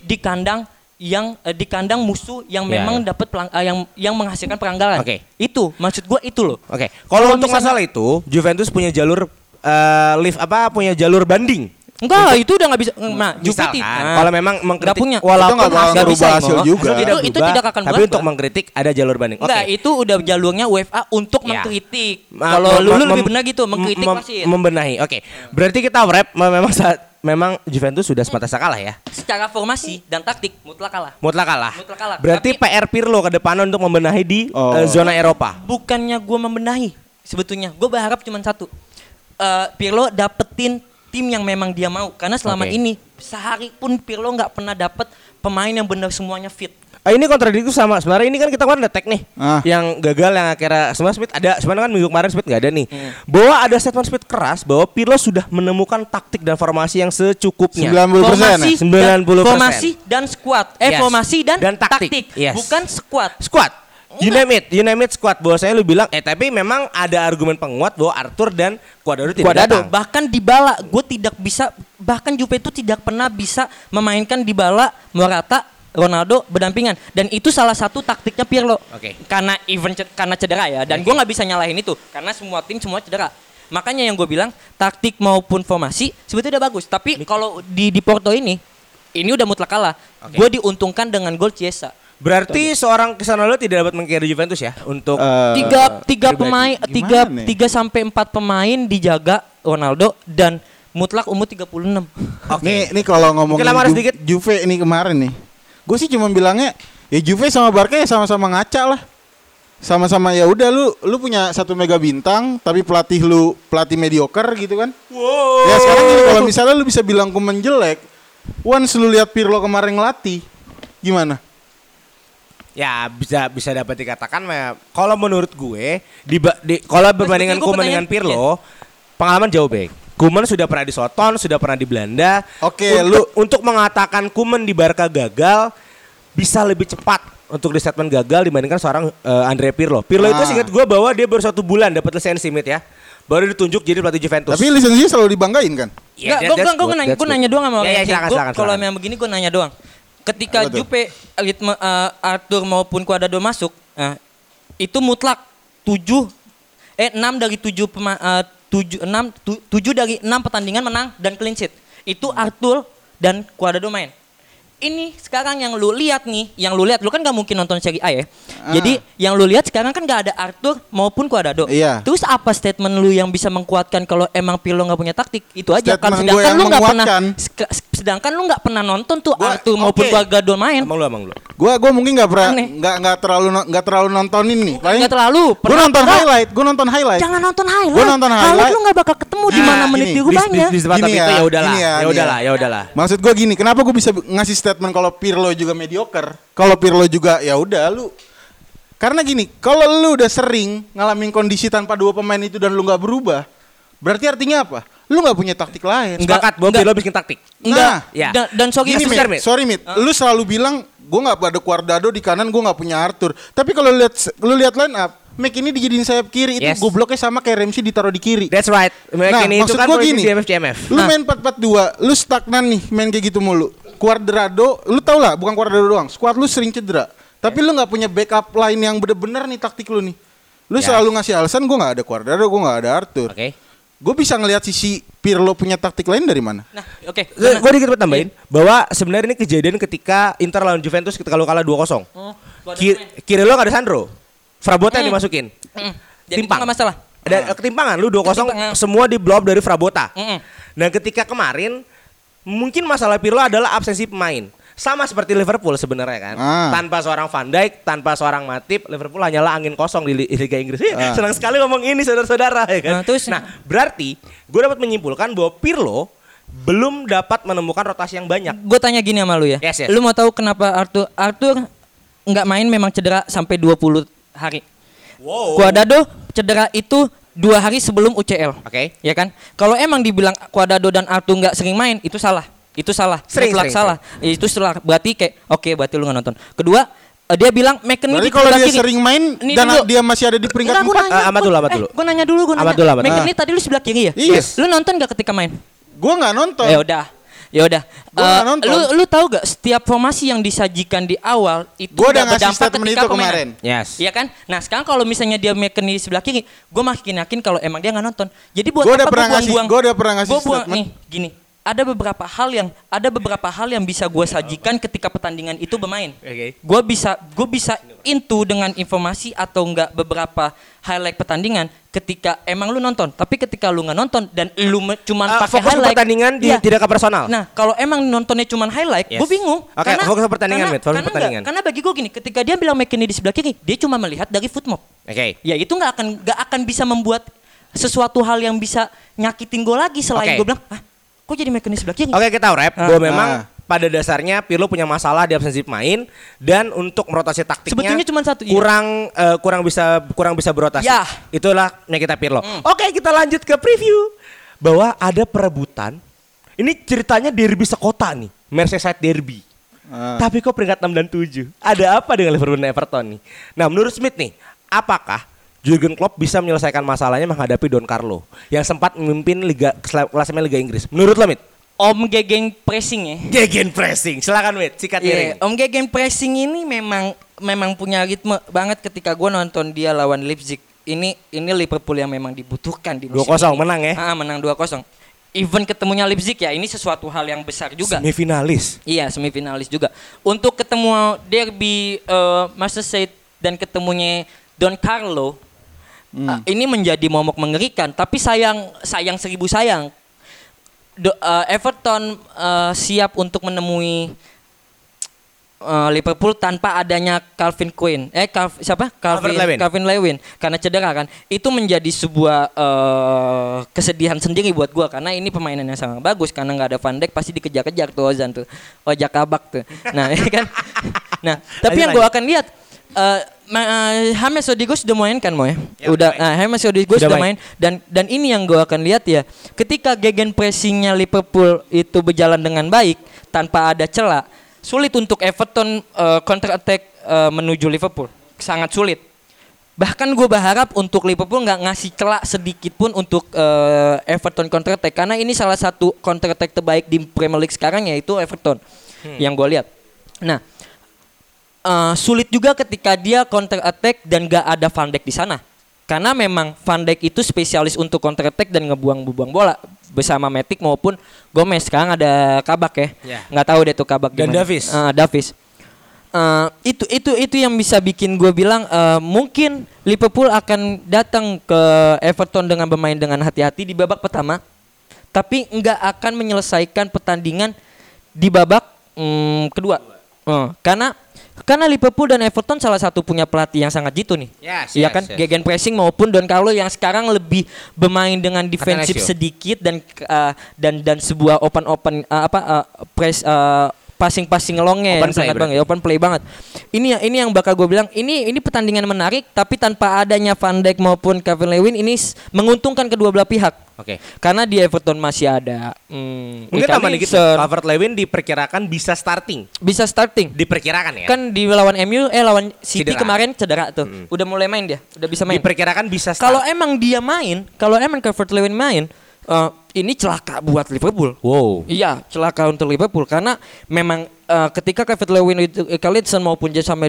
di kandang yang uh, di kandang musuh yang Ya, memang ya. dapat uh, yang yang menghasilkan pelanggaran. Oke. Itu maksud gue itu loh. Oke. Kalau Kalau untuk misalnya- masalah itu, Juventus punya jalur eh, lift apa? Punya jalur banding. Enggak, itu udah nggak bisa. Nah, Misalkan, Juve ti- nah, kalau memang mengkritik nggak punya. Itu nggak bakal bisa, hasil juga. Itu, tidak itu berubah, tidak akan Tapi berubah. untuk mengkritik ada jalur banding. Oke. Enggak, itu udah jalurnya UEFA untuk Ya. mengkritik. Ma- Kalau lu, lebih benar gitu, mengkritik mem- wasit. Membenahi. Oke. Berarti kita wrap me- memang saat memang Juventus sudah semata kalah ya. Secara formasi dan taktik mutlak kalah. Mutlak kalah. Mutlak kalah. Berarti Tapi- PR Pirlo ke depan untuk membenahi di Oh. eh, zona Eropa. Bukannya gue membenahi, sebetulnya gue berharap cuma satu. Eh, Pirlo dapetin tim yang memang dia mau karena selama Oke. ini sehari pun Pirlo nggak pernah dapet pemain yang benar semuanya fit. Ah, ini kontradiktif sama sebenarnya ini kan kita kemarin ada tag nih Ah. yang gagal yang akhirnya sebenarnya Smith ada sebenarnya kan minggu kemarin Smith nggak ada nih Hmm. bahwa ada statement Smith keras bahwa Pirlo sudah menemukan taktik dan formasi yang secukupnya 90% formasi ya? 90%. dan, formasi dan squad. Eh Yes. formasi dan, Dan taktik. Yes. bukan squad. squad you name it you name it squad bahwasanya lu bilang eh tapi memang ada argumen penguat bahwa Arthur dan Cuadrado tidak Cuadrado. datang Bahkan Dybala, gue tidak bisa, bahkan Juve itu tidak pernah bisa memainkan Dybala, Morata, Ronaldo berdampingan. Dan itu salah satu taktiknya Pirlo. Oke. Karena event karena cedera ya. Dan gue nggak bisa nyalahin itu karena semua tim semua cedera. Makanya yang gue bilang taktik maupun formasi sebetulnya udah bagus. Tapi kalau di di Porto ini, ini udah mutlak kalah. Oke. Gue diuntungkan dengan gol Chiesa. Berarti seorang Cristiano Ronaldo tidak dapat mengkira Juventus ya untuk Eh, tiga tiga pribadi. pemain Gimana tiga nih? tiga sampai empat pemain dijaga Ronaldo dan mutlak umur 36. Oke. Nih, nih kalau ngomongin Ju- sedikit. Juve ini kemarin nih. Gue sih cuma bilangnya ya Juve sama Barca ya sama-sama ngaca lah. Sama-sama ya udah lu lu punya satu mega bintang tapi pelatih lu pelatih mediocre gitu kan. Ya sekarang gini kalau misalnya lu bisa bilang kumen jelek, once lu lihat Pirlo kemarin ngelatih, gimana? Ya bisa bisa dapat dikatakan ya, kalau menurut gue di, di kalau gue Koeman dengan Pirlo pengalaman jauh baik. Kuman sudah pernah di Soton, sudah pernah di Belanda. Oke, untuk, lu- untuk mengatakan Kuman di Barca gagal bisa lebih cepat untuk di statement gagal dibandingkan seorang eh, Andre Pirlo. Pirlo itu Ah. singkat gue bahwa dia baru satu bulan dapat lisensi Mit ya. Baru ditunjuk jadi pelatih Juventus. Tapi lisensinya selalu dibanggain kan? Yeah, Enggak, that- gue nanya, gue nanya doang sama Ya, ya, Alexi. silakan, Gua- silakan, Kalau yang begini gue nanya doang. Ketika Apa? Jupe, ritme eh, Arthur maupun Cuadrado masuk, eh, itu mutlak 7 eh 6 dari 7 pema, eh, 7 6 tu- 7 dari 6 pertandingan menang dan clean sheet. Itu Arthur dan Cuadrado main. Ini sekarang yang lu lihat nih, yang lu lihat, lu kan gak mungkin nonton seri A ya. Ah. Jadi yang lu lihat sekarang kan gak ada Arthur maupun Cuadrado. Iya. Terus apa statement lu yang bisa mengkuatkan kalau emang Pirlo nggak punya taktik? Itu aja kan. Statement gue Sedangkan lu nggak pernah, sedangkan lu nggak pernah nonton tuh Gua- Arthur maupun oke. Cuadrado main. Emang lu emang lu. Gua gua mungkin nggak pernah nggak nggak terlalu nggak terlalu nontonin nih. Paling Nggak terlalu. Gue Pernah nonton nggak? highlight, gue nonton highlight. Jangan nonton highlight. Gua nonton highlight. lu nggak bakal ketemu di Nah, mana menit di di- rubahnya. Di tempat Gini itu ya, ya udahlah. ya, Ya gini udahlah, ya. ya udahlah. Maksud gue gini, kenapa gue bisa ngasih statement kalau Pirlo juga mediocre? Kalau Pirlo juga ya udah lu. Karena gini, kalau lu udah sering ngalamin kondisi tanpa dua pemain itu dan lu nggak berubah, berarti artinya apa? Lu nggak punya taktik lain. Enggak, Sepakat enggak. Pirlo bikin taktik. Enggak. Nah, ya. Dan, dan sorry, Gini, Mit, Mit. sorry Mit, lu selalu bilang gue nggak ada Cuadrado di kanan, gue nggak punya Arthur. Tapi kalau lihat lu lihat line up, Mac ini dijadiin sayap kiri itu Yes. gobloknya sama kayak Ramsey ditaruh di kiri. That's right. Nah, ini itu maksud kan gua posisi gini. DMF DMF. Lu Nah. main 4-4-2, lu stagnan nih main kayak gitu mulu. Cuadrado, lu tau lah bukan Cuadrado doang, squad lu sering cedera. Tapi lu nggak punya backup line yang bener-bener nih taktik lu nih. Lu Ya. selalu ngasih alasan gue nggak ada Cuadrado, gue nggak ada Arthur. Oke. Gue bisa ngelihat sisi Pirlo punya taktik lain dari mana? Nah, oke. Gue dikit buat tambahin bahwa sebenarnya ini kejadian ketika Inter lawan Juventus ketika lu kalah 2-0. Oh, gua ada Ki main. kiri lo gak ada Sandro. Frabota yang Hmm. dimasukin. Mm. Jadi Timpang. nggak masalah. Ada eh, ketimpangan lu 2-0 Ketimpangan. semua di blow up dari Frabota. Mm-mm. Nah, ketika kemarin mungkin masalah Pirlo adalah absensi pemain. Sama seperti Liverpool sebenarnya kan. Ah. Tanpa seorang Van Dijk, tanpa seorang Matip, Liverpool hanyalah angin kosong di Li- Liga Inggris. Ah. Senang sekali ngomong ini saudara-saudara ya kan. Nah, terus- nah, berarti gue dapat menyimpulkan bahwa Pirlo belum dapat menemukan rotasi yang banyak. Gue tanya gini sama lu ya. Yes, yes. Lu mau tahu kenapa Arthur Arthur nggak main memang cedera sampai 20 hari. Wow. Cuadrado cedera itu dua hari sebelum UCL. Oke. Ya kan? Kalau emang dibilang Cuadrado dan Arthur nggak sering main, itu salah. Itu salah. Sering, sering, salah. Itu salah. Berarti kayak oke, berarti lu nggak nonton. Kedua, eh, dia bilang McKennie Berarti di kalau dia kiri. sering main Ini dan dulu. dia masih ada di peringkat Enggak, gua 4, nanya, Ah, amat gua- dulu, amat eh, dulu. gua nanya dulu, gua Amat nanya. dulu, amat dulu. McKennie tadi lu sebelah kiri ya? Yes. Lu nonton gak ketika main? gue nggak nonton. Ya udah. Ya udah. Eh, nonton. lu lu tahu gak setiap formasi yang disajikan di awal itu Gua udah berdampak ketika itu kemarin. Yes. Iya kan? Nah sekarang kalau misalnya dia McKennie di sebelah kiri, gue makin yakin kalau emang dia nggak nonton. Jadi buat Gua apa udah gua pernah ngasih- buang-buang? gua udah pernah ngasih Gua buang statement. nih, gini. Ada beberapa hal yang ada beberapa hal yang bisa gue sajikan ketika pertandingan itu bermain. Oke. Gue bisa gue bisa into dengan informasi atau enggak beberapa highlight pertandingan ketika emang lu nonton. Tapi ketika lu nggak nonton dan lu me- cuman Ah, pakai fokus highlight pertandingan di- Iya. tidak ke personal. Nah, kalau emang nontonnya cuman highlight, Yes. gue bingung. Oke, fokus ke pertandingan, karena. Fokus karena pertandingan. enggak, karena bagi gue gini, ketika dia bilang McKennie di sebelah kiri, dia cuma melihat dari foot mob. Oke. Ya itu nggak akan nggak akan bisa membuat sesuatu hal yang bisa nyakitin gue lagi selain Oke. gue bilang, ah, kok jadi McKennie sebelah kiri? Oke kita wrap Ah. bahwa memang Ah. pada dasarnya Pirlo punya masalah di absensi pemain dan untuk merotasi taktiknya Sebetulnya cuma satu, iya. kurang eh, kurang bisa kurang bisa berotasi. Ya. Itulah kita Pirlo. Hmm. Oke kita lanjut ke preview bahwa ada perebutan. Ini ceritanya derby sekota nih, Merseyside Derby. Ah. Tapi kok peringkat 6 dan 7? Ada apa dengan Liverpool dan Everton nih? Nah, menurut Smith nih, apakah Jurgen Klopp bisa menyelesaikan masalahnya menghadapi Don Carlo yang sempat memimpin liga klasemen Liga Inggris? Menurut lo, Mit? Om Gegeng pressing ya. Gegen pressing. Silakan Wit, sikat. Iya, Om Gegen pressing ini memang memang punya ritme banget ketika gue nonton dia lawan Leipzig. Ini ini Liverpool yang memang dibutuhkan di musim 2-0 ini. menang ya? Ah, menang 2-0. Even ketemunya Leipzig ya, ini sesuatu hal yang besar juga. Semifinalis. Iya, semifinalis juga. Untuk ketemu derby eh, Merseyside dan ketemunya Don Carlo ah, ini menjadi momok mengerikan, tapi sayang sayang seribu sayang. Do- eh, Everton eh, siap untuk menemui eh, Liverpool tanpa adanya Calvin Quinn. Eh Calv- siapa? Calvin Lewin. Calvin Lewin karena cedera kan. Itu menjadi sebuah eh, kesedihan sendiri buat gua karena ini permainan yang sangat bagus karena nggak ada Van Dijk pasti dikejar-kejar tuh Ozan tuh. Ojak kabak tuh. Nah, ya kan. Nah, tapi Lanjut, yang gua akan lihat Eh, ma- eh, James Rodriguez sudah main kan mau ya? Ya, udah, main. nah, James Rodriguez Sudah sudah main. dan dan ini yang gue akan lihat ya. Ketika gegen pressingnya Liverpool itu berjalan dengan baik tanpa ada celah, sulit untuk Everton eh, counter attack eh, menuju Liverpool. Sangat sulit. Bahkan gue berharap untuk Liverpool nggak ngasih celah sedikit pun untuk eh, Everton counter attack karena ini salah satu counter attack terbaik di Premier League sekarang yaitu Everton yang gue lihat. Nah, eh, sulit juga ketika dia counter attack dan gak ada Van Dijk di sana. Karena memang Van Dijk itu spesialis untuk counter attack dan ngebuang-buang bola bersama Matic maupun Gomez. Sekarang ada Kabak ya. Ya. Nggak tahu deh tuh Kabak Dan gimana. Davis. Eh, Davis. Eh, itu itu itu yang bisa bikin gue bilang eh, mungkin Liverpool akan datang ke Everton dengan bermain dengan hati-hati di babak pertama, tapi nggak akan menyelesaikan pertandingan di babak mm, kedua. Eh, karena karena Liverpool dan Everton salah satu punya pelatih yang sangat jitu nih. Yes, Iya yes, kan, yes. gegen pressing maupun Don Carlo yang sekarang lebih bermain dengan defensif sedikit dan uh, dan dan sebuah open open uh, apa uh, press uh, passing passing longnya Open sangat banget, open play banget. Ini yang ini yang bakal gue bilang ini ini pertandingan menarik tapi tanpa adanya Van Dijk maupun Kevin Lewin ini menguntungkan kedua belah pihak. Oke. Karena di Everton masih ada hmm, Mungkin tambah dikit. Calvert Lewin diperkirakan bisa starting. bisa starting. Diperkirakan ya. Kan di lawan MU eh lawan City Cedera. kemarin cedera tuh. Udah mulai main dia, udah bisa main. Diperkirakan bisa. Kalau emang dia main, kalau emang Calvert Lewin main, eh, ini celaka buat Liverpool. wow. Iya, celaka untuk Liverpool karena memang eh, ketika Calvert Lewin itu eh, Kalitson maupun Jason uh,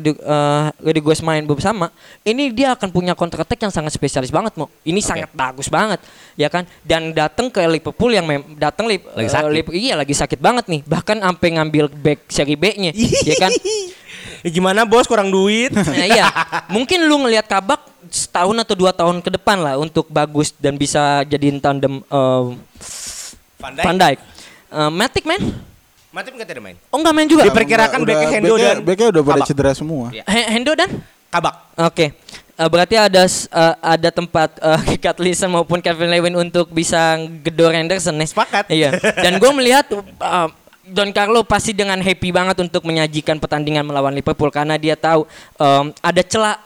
Rodriguez main bersama, ini dia akan punya counter attack yang sangat spesialis banget, mau. Ini sangat bagus banget, ya kan? Dan datang ke Liverpool yang mem- datang Lip- Lagi eh, sakit. Lip- iya lagi sakit banget nih. Bahkan sampai ngambil back seri B-nya, ya kan? Ya gimana bos kurang duit? Nah, iya, mungkin lu ngelihat Kabak setahun atau dua tahun ke depan lah untuk bagus dan bisa jadiin tandem eh, Van Dijk. Van Dijk. Eh, Matic main? Matip nggak tidak main. Oh nggak main juga. Diperkirakan udah- Hendo dan backnya udah pada cedera semua. Iya. He- Hendo dan? Kabak. Oke. Eh, berarti ada eh, ada tempat uh, Katlisan maupun Kevin Lewin untuk bisa gedor Henderson nih. Sepakat. Iya. Dan gue melihat eh, Don Carlo pasti dengan happy banget untuk menyajikan pertandingan melawan Liverpool karena dia tahu em, ada celah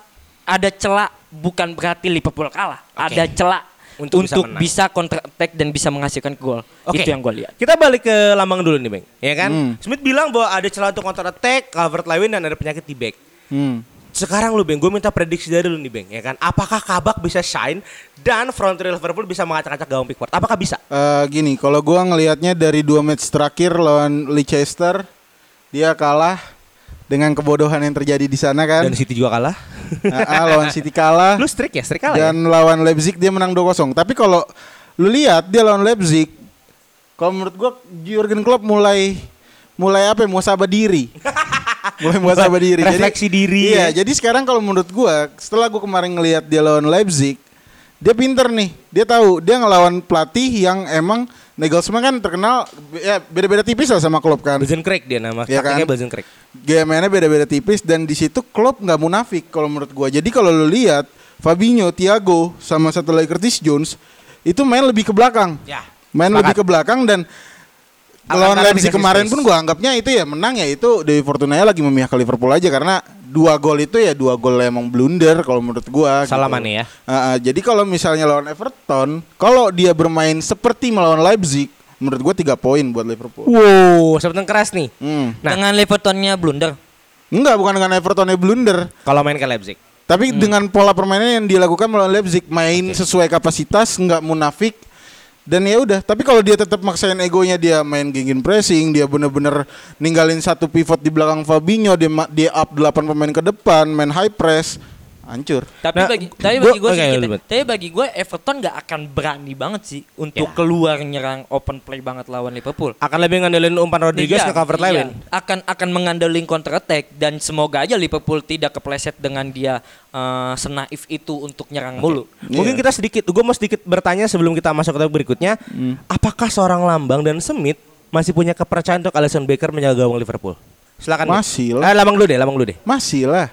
ada celah bukan berarti Liverpool kalah. Oke. Ada celah Untuk untuk, bisa bisa, counter attack dan bisa menghasilkan gol. Oke. Itu yang gue lihat. Kita balik ke lambang dulu nih, Bang. Ya kan? Hmm. Smith bilang bahwa ada celah untuk counter attack, Calvert Lewin dan ada penyakit di back. Hmm. Sekarang lu, Bang, gue minta prediksi dari lu nih, Bang. Ya kan? Apakah Kabak bisa shine dan front three Liverpool bisa mengacak-acak gawang Pickford? Apakah bisa? Eh, gini, kalau gua ngelihatnya dari dua match terakhir lawan Leicester, dia kalah dengan kebodohan yang terjadi di sana kan. Dan City juga kalah. Ah, ah, lawan City kalah. lu streak ya? Streak kalah ya? dan lawan Leipzig dia menang 2-0. Tapi kalau lu lihat dia lawan Leipzig, kalau menurut gua Jurgen Klopp mulai mulai apa ya, muasabah diri. mulai muasabah diri. Refleksi diri Iya, ya. jadi sekarang kalau menurut gua setelah gua kemarin ngelihat dia lawan Leipzig, dia pinter nih. Dia tahu dia ngelawan pelatih yang emang Nagelsmann kan terkenal ya beda-beda tipis lah sama Klopp kan. Belgian Craig dia nama Iya taktiknya kan? Belgian Craig. Gaya mainnya beda-beda tipis dan di situ Klopp nggak munafik kalau menurut gua. Jadi kalau lu lihat Fabinho, Thiago sama satu lagi Curtis Jones itu main lebih ke belakang. Ya. Main lebih ke belakang dan lawan Leipzig kemarin space. pun gua anggapnya itu ya menang ya itu Dewi Fortuna lagi memihak ke Liverpool aja karena dua gol itu ya dua gol emang blunder kalau menurut gua. Salah gitu. Ya? Ah, ah, jadi kalau misalnya lawan Everton, kalau dia bermain seperti melawan Leipzig, menurut gua tiga poin buat Liverpool. Wow, sebenarnya keras nih. Hmm. Nah. Dengan Liverpoonnya blunder. Enggak, bukan dengan Evertonnya blunder. Kalau main ke Leipzig. Tapi dengan pola permainan yang dilakukan melawan Leipzig, main sesuai kapasitas, nggak munafik. Dan ya udah, tapi kalau dia tetap maksain egonya dia main gegen pressing, dia bener-bener ninggalin satu pivot di belakang Fabinho, dia dia up 8 pemain ke depan, main high press, hancur. Tapi Nah, bagi tapi gua- bagi gue oke, sedikit ya. Tapi bagi gue Everton nggak akan berani banget sih untuk Ya. keluar nyerang open play banget lawan Liverpool. Akan lebih ngandelin umpan Rodriguez Iya, ke Calvert iya. Lewin. akan akan mengandelin counter attack dan semoga aja Liverpool tidak kepleset dengan dia eh, senaif itu untuk nyerang mulu. Mungkin kita sedikit, gue mau sedikit bertanya sebelum kita masuk ke topik berikutnya. Apakah seorang Lambang dan Smith masih punya kepercayaan untuk Alisson Becker menjaga gawang Liverpool? Silakan. Masih lah. Eh, Lambang dulu deh, Lambang dulu deh. Masih lah.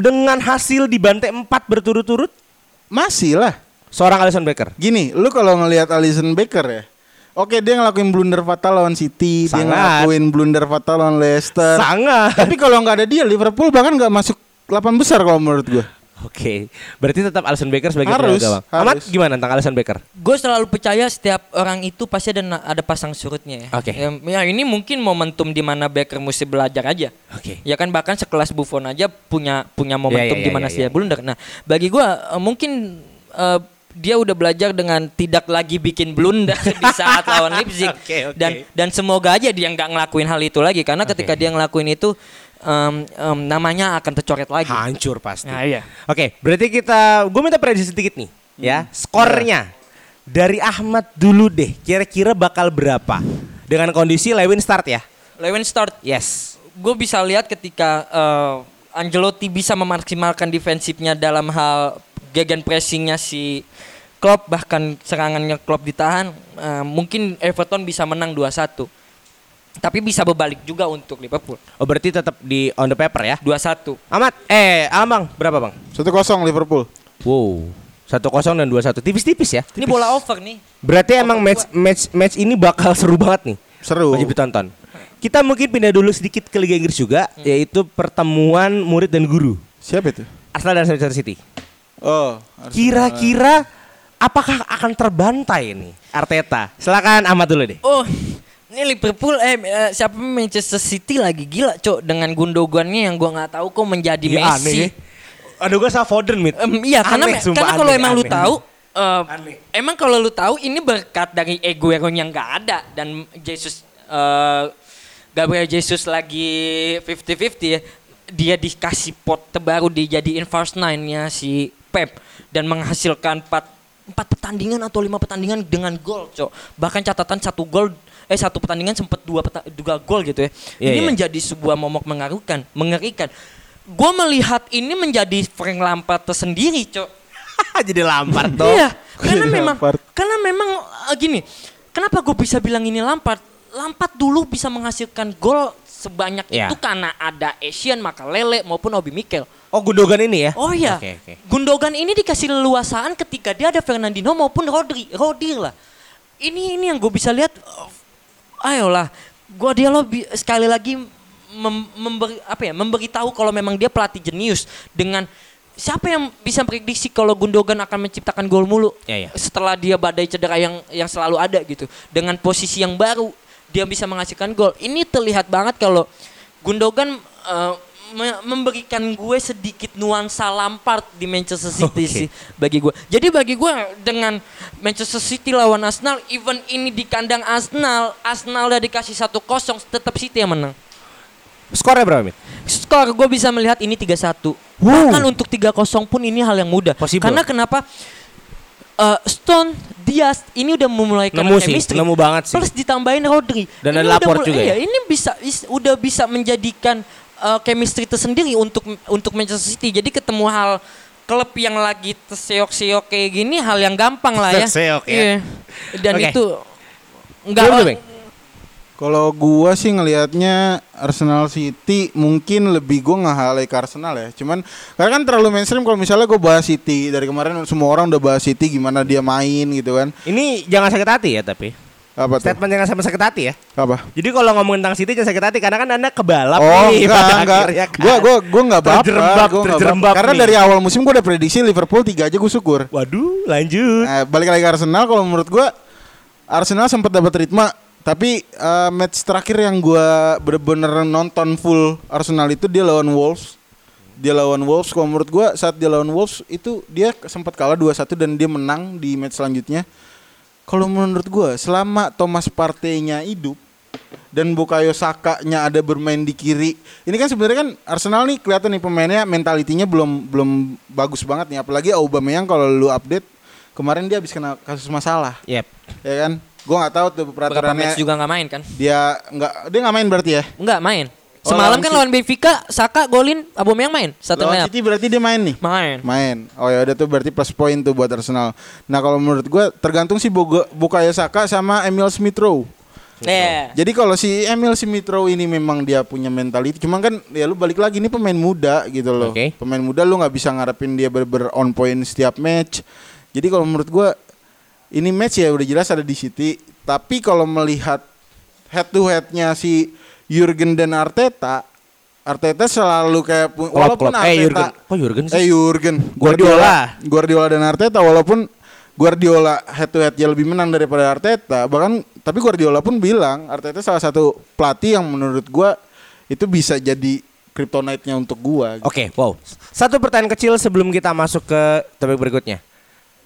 Dengan hasil dibantai 4 berturut-turut, Masih lah. seorang Alisson Becker. Gini, lu kalau ngelihat Alisson Becker ya. Oke, dia ngelakuin blunder fatal lawan City, dia Sangat. ngelakuin blunder fatal lawan Leicester. Sangat. Tapi kalau nggak ada dia, Liverpool bahkan nggak masuk 8 besar kalau menurut gue. Oke, berarti tetap Alison Becker sebagai Harus, tenaga, Bang. Harus. gimana tentang Alison Becker? Gue selalu percaya setiap orang itu pasti ada ada pasang surutnya ya. Oke. Ya, ya, ini mungkin momentum di mana Becker mesti belajar aja. Oke. Ya kan bahkan sekelas Buffon aja punya punya momentum ya, di mana ya, dia ya. blunder. Nah, bagi gua eh, mungkin eh, dia udah belajar dengan tidak lagi bikin blunder di saat lawan Leipzig Oke, oke. dan dan semoga aja dia nggak ngelakuin hal itu lagi karena ketika dia ngelakuin itu em, em, namanya akan tercoret lagi. Hancur pasti. Nah, iya. Oke, berarti kita gue minta prediksi sedikit nih, ya. Skornya dari Ahmad dulu deh. Kira-kira bakal berapa? Dengan kondisi Lewin start ya. Lewin start Yes. gue bisa lihat ketika eh, Ancelotti bisa memaksimalkan defensifnya dalam hal gegen pressingnya si Klopp bahkan serangannya Klopp ditahan eh, mungkin Everton bisa menang 2-1 tapi bisa berbalik juga untuk Liverpool Oh berarti tetap di on the paper ya. 2-1 Ahmad, eh Amang berapa bang? 1-0 Liverpool. Wow, satu kosong dan dua satu, tipis-tipis ya. ini bola over nih Berarti emang match match match ini bakal seru banget nih. Seru. Wajib ditonton. Kita mungkin pindah dulu sedikit ke Liga Inggris juga, yaitu pertemuan murid dan guru. Siapa itu? Arsenal dan Manchester City. Oh. Kira-kira apakah akan terbantai nih Arteta? Silakan Ahmad dulu deh. oh ini Liverpool eh, eh, siapa Manchester City lagi gila cok dengan gundogannya yang gua nggak tahu kok menjadi Iya, Messi aneh ya. Aduh gue sama Foden mit. Em, iya karena Aneh, sumpah, karena kalau aneh, emang lu aneh. tahu eh, Aneh. emang kalau lu tahu ini berkat dari Aguero yang nggak ada dan Jesus eh, Gabriel Jesus lagi 50-50 ya dia dikasih pot terbaru dijadiin first nine-nya si Pep dan menghasilkan 4 empat pertandingan atau lima pertandingan dengan gol, cok. Bahkan catatan satu gol eh satu pertandingan sempat dua peta, dua gol gitu ya. Iya, ini iya. menjadi sebuah momok mengharukan, mengerikan. Gue melihat ini menjadi Frank Lampard tersendiri, cok. Jadi Lampard dong. Iya, karena Jadi memang Lampard. karena memang eh, gini. Kenapa gue bisa bilang ini Lampard? Lampard dulu bisa menghasilkan gol sebanyak Iya. itu karena ada Asian, maka Lele maupun Obi Mikel. Oh Gundogan ini ya? Oh iya, Oke oke. Gundogan ini dikasih leluasaan ketika dia ada Fernandinho maupun Rodri, Rodri lah. Ini ini yang gue bisa lihat. Ayolah, gue dia lo sekali lagi mem- memberi apa ya, memberitahu kalau memang dia pelatih jenius dengan siapa yang bisa prediksi kalau Gundogan akan menciptakan gol mulu Iya, iya. setelah dia badai cedera yang yang selalu ada gitu dengan posisi yang baru dia bisa menghasilkan gol ini terlihat banget kalau Gundogan eh, me- memberikan gue sedikit nuansa Lampard di Manchester City Oke. sih bagi gue jadi bagi gue dengan Manchester City lawan Arsenal even ini di kandang Arsenal Arsenal udah dikasih 1-0 tetap City yang menang Skornya berapa Mit? skor gue bisa melihat ini 3-1. Wow. Bahkan untuk 3-0 pun ini hal yang mudah. Possible. Karena kenapa eh, Stone Diaz ini udah memulai Nemu sih, chemistry. nemu banget sih. Plus ditambahin Rodri. Dan Ini ada mulai- juga iya, ya? ini bisa is- udah bisa menjadikan eh, chemistry tersendiri untuk untuk Manchester City. Jadi ketemu hal klub yang lagi terseok-seok kayak gini hal yang gampang lah ya. Terseok ya. Iya. Dan Oke. itu enggak? Kalau gua sih ngelihatnya Arsenal City mungkin lebih gua ngehalai ke Arsenal ya. Cuman karena kan terlalu mainstream kalau misalnya gua bahas City dari kemarin semua orang udah bahas City gimana dia main gitu kan. Ini jangan sakit hati ya tapi. Apa tuh? Statement jangan sampai sakit hati ya. Apa? Jadi kalau ngomongin tentang City jangan sakit hati karena kan anda kebalap Oh nih enggak pada enggak. akhirnya kan. Gua gua gua enggak baper. Terjerembab, gua terjerembab. Karena nih. dari awal musim gua udah prediksi Liverpool 3 aja gua syukur. Waduh, lanjut. Nah, balik lagi ke Arsenal kalau menurut gua Arsenal sempat dapat ritme tapi eh, match terakhir yang gua bener-bener nonton full Arsenal itu dia lawan Wolves. Dia lawan Wolves kalau menurut gua saat dia lawan Wolves itu dia sempat kalah 2-1 dan dia menang di match selanjutnya. Kalau menurut gua selama Thomas Partey-nya hidup dan Bukayo Saka-nya ada bermain di kiri. Ini kan sebenarnya kan Arsenal nih kelihatan nih pemainnya mentalitinya belum belum bagus banget nih apalagi Aubameyang kalau lu update kemarin dia habis kena kasus masalah Yep. ya kan gue nggak tahu tuh beberapa peraturannya match juga nggak main kan? dia nggak dia nggak main berarti ya Enggak main. Oh, Semalam lawan kan lawan Benfica, Saka golin, Aubameyang main. Satu lawan. City berarti dia main nih Main. main oh ya udah tuh berarti plus point tuh buat Arsenal nah kalau menurut gue tergantung sih Boga, Bukayo Saka sama Emil Smith Rowe Iya. Jadi kalau si Emil Smith Rowe ini memang dia punya mentality, cuman kan ya lu balik lagi ini pemain muda gitu loh. Oke. Pemain muda lu nggak bisa ngarepin dia ber, on point setiap match. Jadi kalau menurut gua ini match ya udah jelas ada di City, tapi kalau melihat head to headnya si Jurgen dan Arteta, Arteta selalu kayak Klopp, walaupun Klopp. Eh, Arteta Jurgen. Kok Jurgen sih? Eh Jurgen Guardiola. Guardiola dan Arteta walaupun Guardiola head to head lebih menang daripada Arteta bahkan tapi Guardiola pun bilang Arteta salah satu pelatih yang menurut gua itu bisa jadi kryptonite-nya untuk gua gitu. Oke, wow. Satu pertanyaan kecil sebelum kita masuk ke topik berikutnya.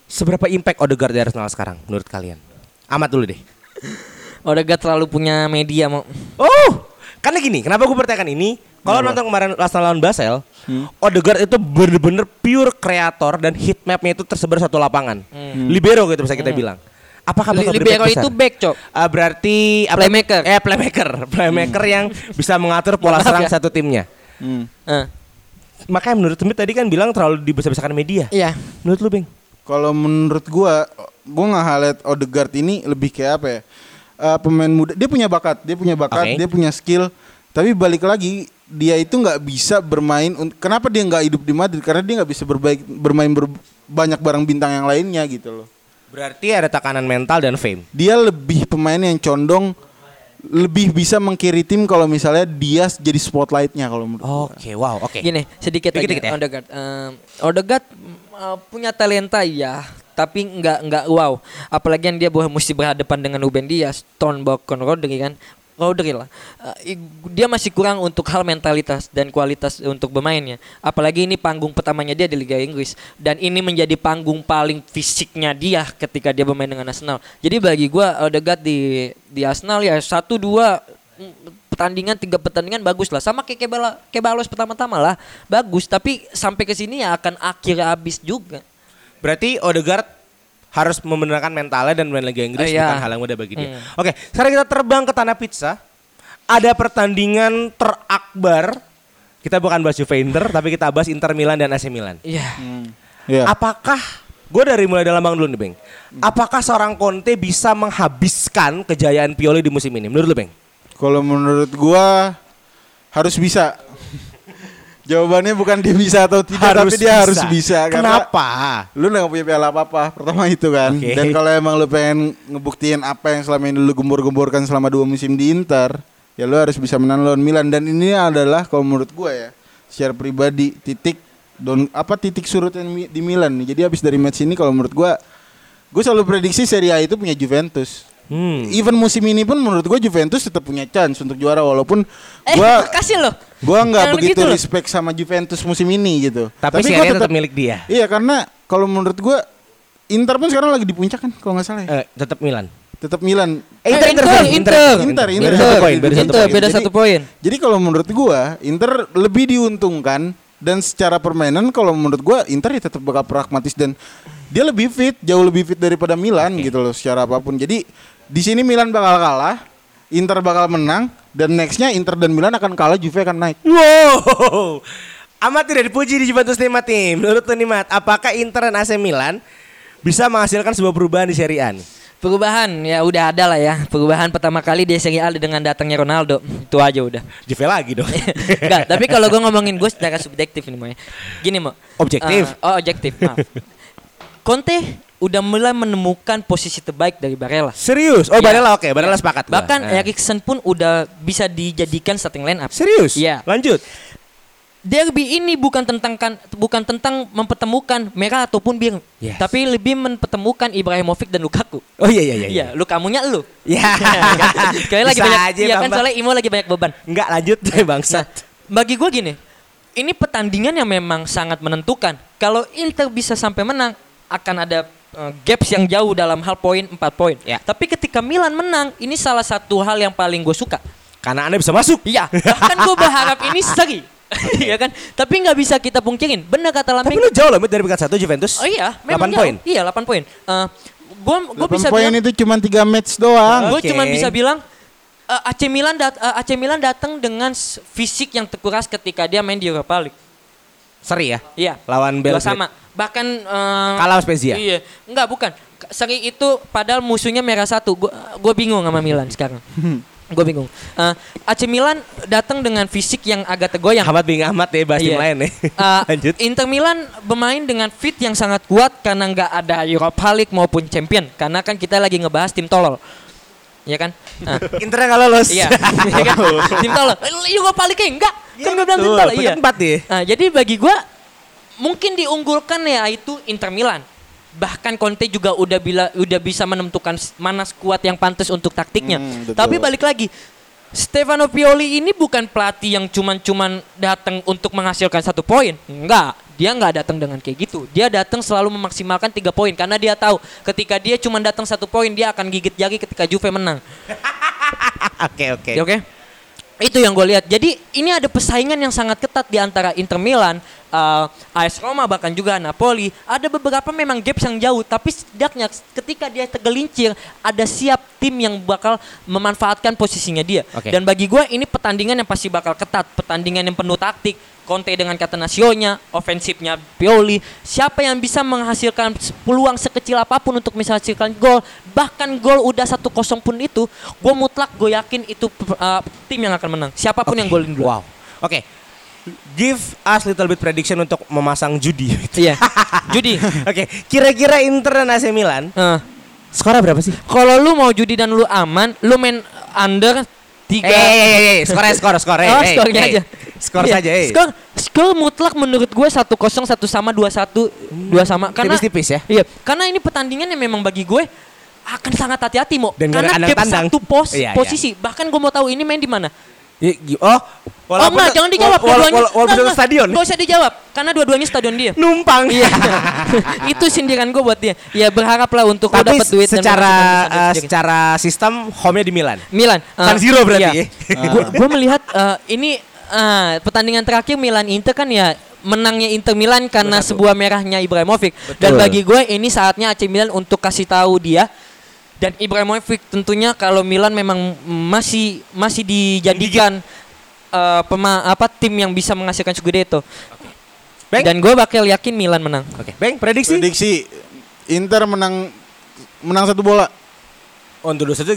Seberapa impact Odegaard di Arsenal sekarang menurut kalian? Amat dulu deh. Odegaard terlalu punya media mau. Oh, karena gini, kenapa gue pertanyakan ini? Kalau nonton kemarin Arsenal lawan Basel, Odegaard itu bener-bener pure kreator dan heat mapnya itu tersebar satu lapangan. Libero gitu bisa kita bilang. Apakah Li- bakal Libero itu back, Cok. Ah, berarti apa- Playmaker. Eh playmaker, playmaker yang bisa mengatur pola Maaf serang ya. satu timnya. Hmm. Eh, Makanya menurut Smith tadi kan bilang terlalu dibesar-besarkan media. Iya. Menurut lu, Bang? Kalau menurut gua, gua nggak highlight Odegaard ini lebih kayak apa ya? Eh, pemain muda, dia punya bakat, dia punya bakat, Oke. dia punya skill. Tapi balik lagi, dia itu nggak bisa bermain. Kenapa dia nggak hidup di Madrid? Karena dia nggak bisa berbaik, bermain ber- banyak barang bintang yang lainnya gitu loh. Berarti ada tekanan mental dan fame. Dia lebih pemain yang condong lebih bisa mengkiri tim kalau misalnya dia jadi spotlightnya kalau menurut. Oke, wow, oke. Gini, sedikit aja Dikit-dikit ya. Odegaard. Em, Odegaard eh, punya talenta ya, tapi nggak nggak wow. Apalagi yang dia mesti berhadapan dengan Ruben Dias, Bokon, Rodri kan. Rodri lah. Eh, i- dia masih kurang untuk hal mentalitas dan kualitas untuk bermainnya. Apalagi ini panggung pertamanya dia di Liga Inggris dan ini menjadi panggung paling fisiknya dia ketika dia bermain dengan Arsenal. Jadi bagi gua Odegaard di di Arsenal ya satu dua mm, pertandingan tiga pertandingan bagus lah sama kayak Kebalos pertama-tama lah bagus tapi sampai ke sini ya akan akhir habis juga Berarti Odegaard harus membenarkan mentalnya dan main Liga Inggris Oh, iya. bukan hal yang mudah bagi dia. Hmm. Oke, sekarang kita terbang ke tanah pizza. Ada pertandingan terakbar. Kita bukan bahas Juventus, tapi kita bahas Inter Milan dan AC Milan. iya Iya. Apakah gue dari mulai dalam bang dulu nih, Bang. Apakah seorang Conte bisa menghabiskan kejayaan Pioli di musim ini? Menurut lu, Bang? Kalau menurut gua harus bisa. Jawabannya bukan dia bisa atau tidak, tapi dia harus bisa. karena Kenapa? Lu nggak punya piala apa-apa, pertama itu kan. Oke. Dan kalau emang lu pengen ngebuktiin apa yang selama ini lu gembor-gemborkan selama dua musim di Inter, ya lu harus bisa menang lawan Milan. Dan ini adalah kalau menurut gua ya, secara pribadi titik don apa titik surutnya Mi- di Milan. Jadi habis dari match ini kalau menurut gua, gue selalu prediksi Serie A itu punya Juventus. Hmm. Even musim ini pun menurut gue Juventus tetap punya chance untuk juara walaupun eh gua kasih loh gua nggak begitu loh. respect sama Juventus musim ini gitu. Tapi, gua Serie A tetap milik dia. Iya karena kalau menurut gua Inter pun sekarang lagi di puncak kan kalau nggak salah ya. Eh, tetap Milan. Tetap Milan. Eh, Inter, Inter, Inter, Inter, Inter. Inter, Inter. Beda satu poin, beda satu Inter, poin. beda Jadi- satu poin Jadi kalau menurut gua Inter lebih diuntungkan dan secara permainan kalau menurut gua Inter ya tetap bakal pragmatis dan dia lebih fit, jauh lebih fit daripada Milan gitu loh secara apa pun. Jadi di sini Milan bakal kalah, Inter bakal menang dan nextnya Inter dan Milan akan kalah, Juve akan naik. Wow. Amat tidak dipuji di Juventus nih Mat tim. Menurut nih Mat, apakah Inter dan AC Milan bisa menghasilkan sebuah perubahan di Serie A nih? perubahan ya udah ada lah ya perubahan pertama kali di Serie A dengan datangnya Ronaldo itu aja udah Juve lagi dong. Enggak, tapi kalau gue ngomongin gue secara subjektif ini mau ya. Gini mau. Objektif. oh objektif. Maaf. Conte udah mulai menemukan posisi terbaik dari Barella. Serius? Oh, Iya. Barella oke, Barella sepakat. gua. Bahkan Nah. Eriksen pun udah bisa dijadikan starting line up. Serius? Iya. Lanjut. Derby ini bukan tentang kan bukan tentang mempertemukan merah ataupun biru, Yes. tapi lebih mempertemukan Ibrahimovic dan Lukaku. Oh iya iya iya. Iya, lu kamunya lu. Ya. Kayaknya lagi Bisa banyak. aja, Iya kan soalnya Imo lagi banyak beban. Enggak lanjut deh Nah, bangsat. bagi gue gini, ini pertandingan yang memang sangat menentukan. Kalau Inter bisa sampai menang, akan ada uh, gaps yang jauh dalam hal poin 4 poin. Ya. Tapi ketika Milan menang, ini salah satu hal yang paling gue suka. Karena Anda bisa masuk. Iya, bahkan gue berharap ini seri. Iya kan? Tapi nggak bisa kita pungkirin. Benar kata Tapi Lameng. lu jauh loh dari peringkat satu Juventus. Oh iya, 8 memang jauh. poin. Iya, 8 poin. Uh, gue gue 8 bisa poin bilang, itu cuma 3 match doang. gue cuma bisa bilang uh, AC Milan dat uh, AC Milan datang dengan fisik yang terkuras ketika dia main di Europa League. Seri ya. Iya. Lawan Belgrade. sama. Bahkan uh, Kalah Spezia. Iya. Enggak, bukan. Seri itu padahal musuhnya merah satu. Gua gua bingung sama Milan sekarang. Gue bingung. Uh, AC Milan datang dengan fisik yang agak tergoyang. Ahmad bingung amat ya bahas tim Iya. lain nih. Uh, Lanjut. Inter Milan bermain dengan fit yang sangat kuat karena nggak ada Europa League maupun Champion. Karena kan kita lagi ngebahas tim tolol. Iya kan? Nah, Internya nggak lolos. iya. Iya kan? tim tolol. Europa League enggak. Kan gue bilang Peringkat iya. empat dia. Nah, jadi bagi gue mungkin diunggulkan ya itu Inter Milan. Bahkan Conte juga udah bila udah bisa menentukan mana skuad yang pantas untuk taktiknya. Hmm, betul. Tapi balik lagi, Stefano Pioli ini bukan pelatih yang cuman-cuman datang untuk menghasilkan satu poin. Enggak, dia nggak datang dengan kayak gitu. Dia datang selalu memaksimalkan tiga poin karena dia tahu ketika dia cuma datang satu poin dia akan gigit jari ketika Juve menang. Oke oke. Ya, Oke. Itu yang gue lihat. Jadi ini ada persaingan yang sangat ketat di antara Inter Milan, uh, AS Roma bahkan juga Napoli. Ada beberapa memang gaps yang jauh, tapi setidaknya ketika dia tergelincir, ada siap tim yang bakal memanfaatkan posisinya dia. Oke. Dan bagi gue ini pertandingan yang pasti bakal ketat, pertandingan yang penuh taktik. Conte dengan kata nasionya, ofensifnya Pioli, siapa yang bisa menghasilkan peluang sekecil apa pun untuk menghasilkan gol, bahkan gol udah satu kosong pun itu, gue mutlak gue yakin itu uh, tim yang akan menang. Siapa pun yang golin dulu. Wow. Oke. Give us little bit prediction untuk memasang judi. Iya. Judi. Oke, kira-kira Inter dan AC Milan Eh, skornya berapa sih? kalau lu mau judi dan lu aman, lu main under tiga. Eh, eh, eh, eh, skornya skor, skor, eh, oh, eh, skornya eh. aja. Skor Iya, saja, eh. Skor, skor mutlak menurut gue satu kosong satu sama dua satu dua sama karena Tipis-tipis ya? Iya, karena ini pertandingan yang memang bagi gue akan sangat hati-hati mau Dan karena gap tandang. satu pos Iya, iya. posisi bahkan gue mau tahu ini main di mana Ya, gi- Oh, oh enggak jangan dijawab wala- wala- wala- Walaupun satu stadion. enggak usah dijawab karena dua-duanya stadion dia Numpang. Iya, itu sindiran gue buat dia. Ya berharaplah untuk Tapi dapat duit dan secara menghasilkan eh, stadion sendiri. secara sistem home-nya di Milan. Milan. San Siro berarti ya? Gue melihat eh, ini eh, pertandingan terakhir Milan Inter kan ya menangnya Inter Milan karena sebuah merahnya Ibrahimovic. Dan bagi gue ini saatnya AC Milan untuk kasih tahu dia dan Ibrahimovic tentunya kalau Milan memang masih masih dijadikan eh, pema, apa tim yang bisa menghasilkan Scudetto. Bang? Dan gue bakal yakin Milan menang. Oke, Bang, prediksi? Prediksi Inter menang menang satu bola. Oh, untuk dua satu,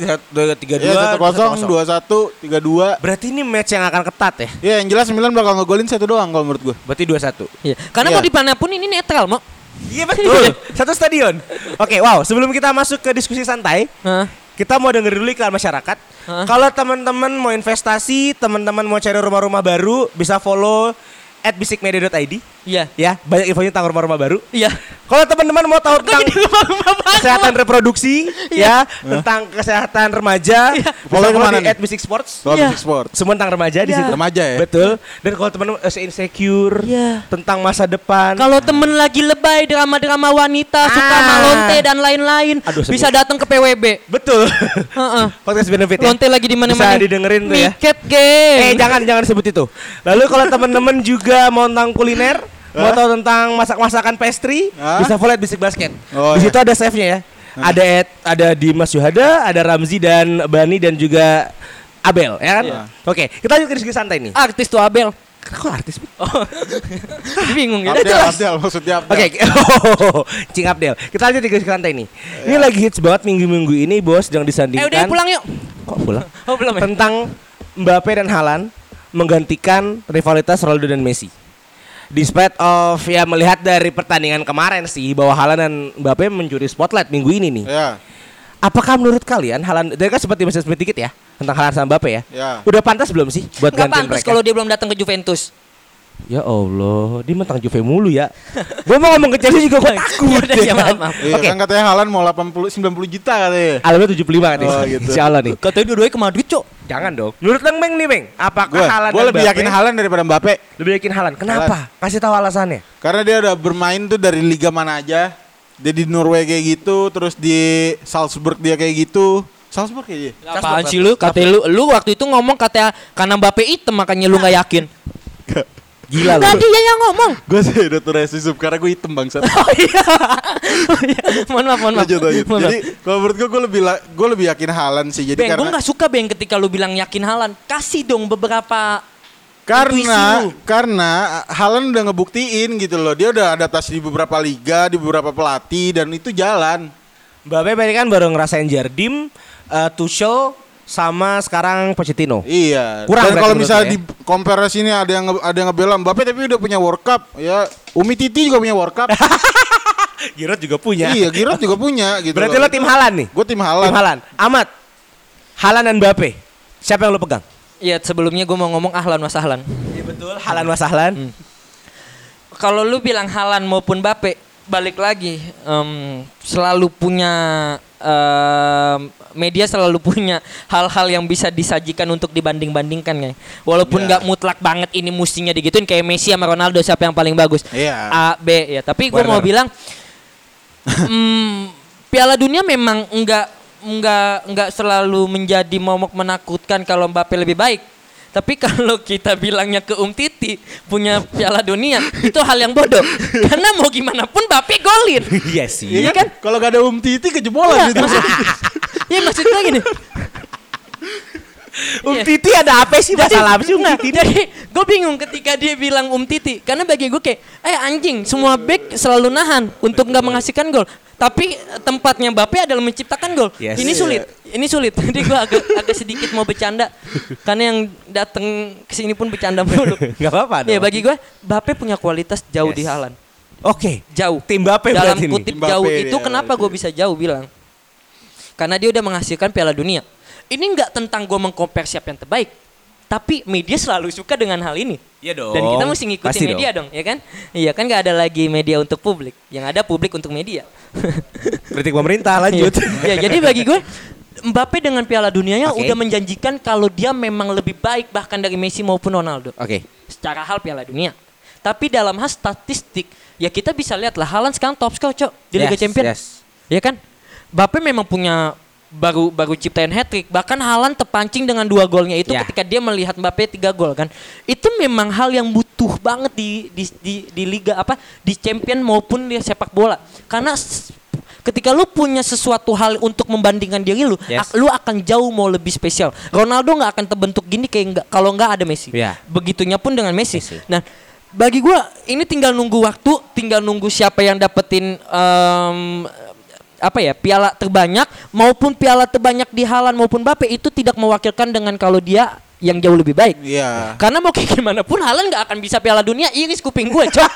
tiga dua, satu kosong, dua satu, tiga dua. Berarti ini match yang akan ketat ya? Ya yang jelas Milan bakal ngegolin satu doang kalau menurut gue. Berarti dua satu. Iya. Karena Iya. mau di mana pun ini netral, mau. Iya betul. Satu stadion. Oke, wow. Sebelum kita masuk ke diskusi santai, Hah? kita mau denger dulu iklan masyarakat. Hah? Kalau teman-teman mau investasi, teman-teman mau cari rumah-rumah baru, bisa follow at bisikmedia.id. Iya. Ya, banyak infonya tentang rumah-rumah baru. Iya. Kalau teman-teman mau tahu tentang kesehatan reproduksi, Iya. ya, tentang kesehatan remaja, bisa Follow ke mana di at Basic Sports. Kalau Iya. Basic Sport. Semua tentang remaja di Iya. situ. Remaja ya? Betul. Dan kalau teman-teman eh, insecure Iya. tentang masa depan, Kalau temen lagi lebay drama-drama wanita suka Ah. malonte dan lain-lain bisa datang ke PWB. betul. Heeh. Podcast benefit ya. Lonte lagi di mana-mana. Bisa didengerin tuh ya. Miket game. Eh jangan jangan sebut itu. Lalu kalau teman-teman juga mau tentang kuliner, mau tahu tentang masak-masakan pastry, bisa follow at Basic Basket. Oh, di iya. situ ada chefnya ya. Ada Ed, ada Dimas Yuhada, ada Ramzi dan Bani dan juga Abel, ya kan? Iya. Oke, kita lanjut ke diskusi santai nih. Artis tuh Abel. Kok artis? Oh. Bingung ya. Abdel, Abdel maksudnya Abdel. Oke, Cing Abdel. Kita lanjut di diskusi santai nih. Ini lagi hits banget minggu-minggu ini, bos, sedang Eh disandingkan. udah pulang yuk. Kok pulang? Oh belum ya. tentang Mbappe dan Halan menggantikan rivalitas Ronaldo dan Messi. Despite of ya melihat dari pertandingan kemarin sih bahwa Halan dan Mbappe mencuri spotlight minggu ini nih. Ya, Apakah menurut kalian Halan dari kan seperti masih sedikit ya tentang Halan sama Mbappe ya? ya. Udah pantas belum sih buat Enggak gantiin pantas mereka? kalau dia belum datang ke Juventus. Ya Allah, dia mentang Juve mulu ya. Gue mau ngomong ke Chelsea juga gue takut. Ya udah, ya siap, kan? maaf, maaf. Iya, Oke, kan katanya Halan mau 80 90 juta katanya. Alamnya 75 kan Oh, gitu. Insya Allah nih. Katanya dua-duanya ke Madrid, Cok. Jangan dong. Menurut Bang Beng nih Beng, apakah Gue Halan gue dan lebih Mbappe- yakin Halan daripada Mbappe. Lebih yakin Halan. Kenapa? Kasih tahu alasannya. Karena dia udah bermain tuh dari liga mana aja. Dia di Norway kayak gitu, terus di Salzburg dia kayak gitu. Salzburg kayak dia. Apaan sih lu? Katanya lu lu waktu itu ngomong katanya karena Mbappe hitam makanya lu nggak yakin. Gila Tadi dia yang ngomong. Gue sih udah tuh racism karena gue hitam bangsat. Oh iya. Oh iya. Mohon maaf, mohon maaf. Lanjut, lanjut. Mohon. Jadi kalau menurut gue gue lebih la- gue lebih yakin Halan sih. Jadi Beng, gue karena nggak suka Beng ketika lu bilang yakin Halan. Kasih dong beberapa karena karena Halan udah ngebuktiin gitu loh. Dia udah adaptasi di beberapa liga, di beberapa pelatih dan itu jalan. Mbappe berarti kan baru ngerasain Jardim, eh, Tuchel, sama sekarang Pochettino. Iya. Kurang Dan kalau misalnya di compare sini ada yang ada yang ngebela Mbappe tapi udah punya World Cup. Ya, Umi Titi juga punya World Cup. Giroud juga punya. iya, Giroud juga punya gitu. Berarti lo tim Halan nih? Gue tim Halan. Tim Halan. Amat. Halan dan Mbappe. Siapa yang lo pegang? Iya sebelumnya gue mau ngomong ahlan was ahlan. Iya Betul, halan wasahlan. kalau lu bilang Halan maupun Bape balik lagi em, selalu punya media selalu punya hal-hal yang bisa disajikan untuk dibanding-bandingkan ya. Walaupun Ya. nggak mutlak banget ini mustinya digituin kayak Messi sama Ronaldo siapa yang paling bagus. Iya. A B ya. Tapi gue mau bilang mm, Piala Dunia memang enggak enggak enggak selalu menjadi momok menakutkan kalau Mbappe lebih baik. Tapi kalau kita bilangnya ke Um Titi punya Piala Dunia itu hal yang bodoh. Karena mau gimana pun Mbappe golin. Iya sih. Iya kan? Kalau gak ada Um Titi kejebolan Iya, gitu. maksud, ya maksud gue gini. Um Iya. Titi ada apa sih masalah apa sih Um Titi? Jadi gue bingung ketika dia bilang Um Titi karena bagi gue kayak eh anjing semua back selalu nahan untuk nggak menghasilkan gol. Tapi eh, tempatnya Mbappe adalah menciptakan gol. Yes. Ini sulit. Ini sulit. Jadi gue agak agak sedikit mau bercanda karena yang datang ke sini pun bercanda mulu. Enggak apa-apa dong. Ya bagi gue Mbappe punya kualitas jauh Yes. di Halan. Oke. Jauh. Tim Mbappe Dalam kutip Mbappe jauh dia itu kenapa gue bisa jauh bilang? Karena dia udah menghasilkan Piala Dunia. Ini nggak tentang gue mengkompar siapa yang terbaik, tapi media selalu suka dengan hal ini. Iya dong. Dan kita mesti ngikutin Pasti media dong. ya kan? Iya kan nggak ada lagi media untuk publik, yang ada publik untuk media. Kritik pemerintah lanjut. ya jadi bagi gue Mbappe dengan Piala Dunianya Oke. udah menjanjikan kalau dia memang lebih baik bahkan dari Messi maupun Ronaldo Oke. secara hal Piala Dunia. Tapi dalam hal statistik, ya kita bisa lihat lah Haaland sekarang top score cok di Liga Yes, Champions. yes. Ya kan? Mbappe memang punya baru baru ciptain hat trick bahkan Haaland terpancing dengan dua golnya itu Ya. ketika dia melihat Mbappe tiga gol kan itu memang hal yang butuh banget di di di, di liga apa di champion maupun di sepak bola karena ketika lu punya sesuatu hal untuk membandingkan diri lu Yes. lu akan jauh mau lebih spesial Ronaldo nggak akan terbentuk gini kayak nggak kalau nggak ada Messi Ya. begitunya pun dengan Messi, Messi. nah bagi gua ini tinggal nunggu waktu tinggal nunggu siapa yang dapetin em, apa ya piala terbanyak maupun piala terbanyak di Halan maupun Bape itu tidak mewakilkan dengan kalau dia yang jauh lebih baik. Iya. Karena mau kayak gimana pun Halan nggak akan bisa piala dunia iris kuping gue cok.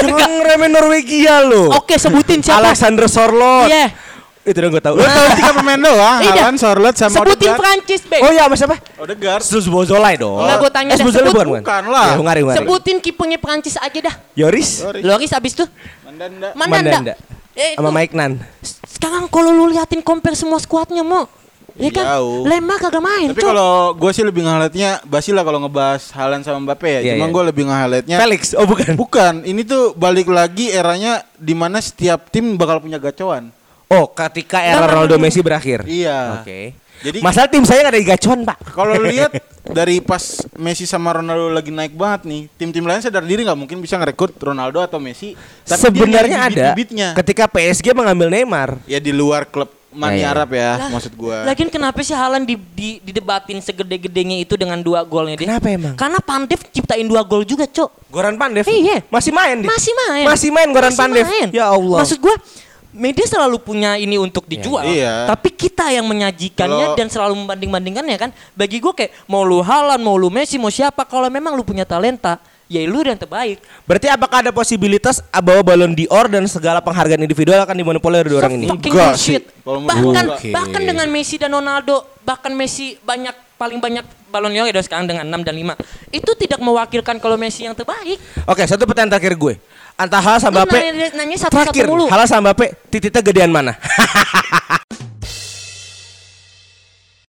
Jangan remen Norwegia lo. Oke sebutin siapa? Alexander Sorloth. Iya. Itu dong gue tahu. Lu tahu tiga pemain doang, Iya. Alan, Sorlet sama Sebutin Odegaard. Prancis Bek. Oh iya, Mas apa? Odegaard. Susbozolai dong. Enggak, gua tanya Eh, sebut. bukan, bukan? Bukan lah. Ya, Hungari, Hungari. Sebutin kipernya Prancis aja dah. Yoris. Sorry. Loris abis tuh Mandanda. Mandanda. Mandanda. Eh, Sama Mike Nan. Sekarang kalau lu liatin compare semua skuadnya mau Ya kan? Jauh. Lemah kagak main, Tapi kalau gue sih lebih nge-highlightnya Basi lah kalau ngebahas Haaland sama Mbappe ya. Iya, Cuman iya. gue lebih nge-highlightnya Felix. Oh bukan. Bukan, ini tuh balik lagi eranya di mana setiap tim bakal punya gacoan. Oh, ketika era Ronaldo Messi berakhir. Iya. Oke. Jadi Masalah tim saya nggak ada di gacuan, Pak. kalau lihat dari pas Messi sama Ronaldo lagi naik banget nih, tim-tim lain sadar diri nggak mungkin bisa ngerekrut Ronaldo atau Messi. Tapi Sebenarnya ada ketika PSG mengambil Neymar. Ya di luar klub Mani Ya, ya. Arab ya, Lah, maksud gua. Lagian kenapa sih Haaland di, di, didebatin segede-gedenya itu dengan dua golnya dia? Kenapa emang? Karena Pandev ciptain dua gol juga, Cok. Goran Pandev. Iya. Masih main dia. Masih main. Masih main Goran Masih Pandev. main. Ya Allah. Maksud gua media selalu punya ini untuk dijual. Iya. Tapi kita yang menyajikannya Kalau- dan selalu membanding-bandingkannya kan. Bagi gua kayak mau lu Haaland, mau lu Messi, mau siapa kalau memang lu punya talenta, ya lu yang terbaik. Berarti apakah ada posibilitas bawa Ballon d'Or dan segala penghargaan individual akan dimonopoli oleh dua orang ini? Fucking Enggak sih. Bahkan enggak. bahkan dengan Messi dan Ronaldo, bahkan Messi banyak paling banyak Ballon d'Or ya sekarang dengan 6 dan 5. Itu tidak mewakilkan kalau Messi yang terbaik. Oke, satu pertanyaan terakhir gue. Antara Hal sama nanya, nanya satu-satu Terakhir, mulu. Hal sama Mbappe, tititnya gedean mana?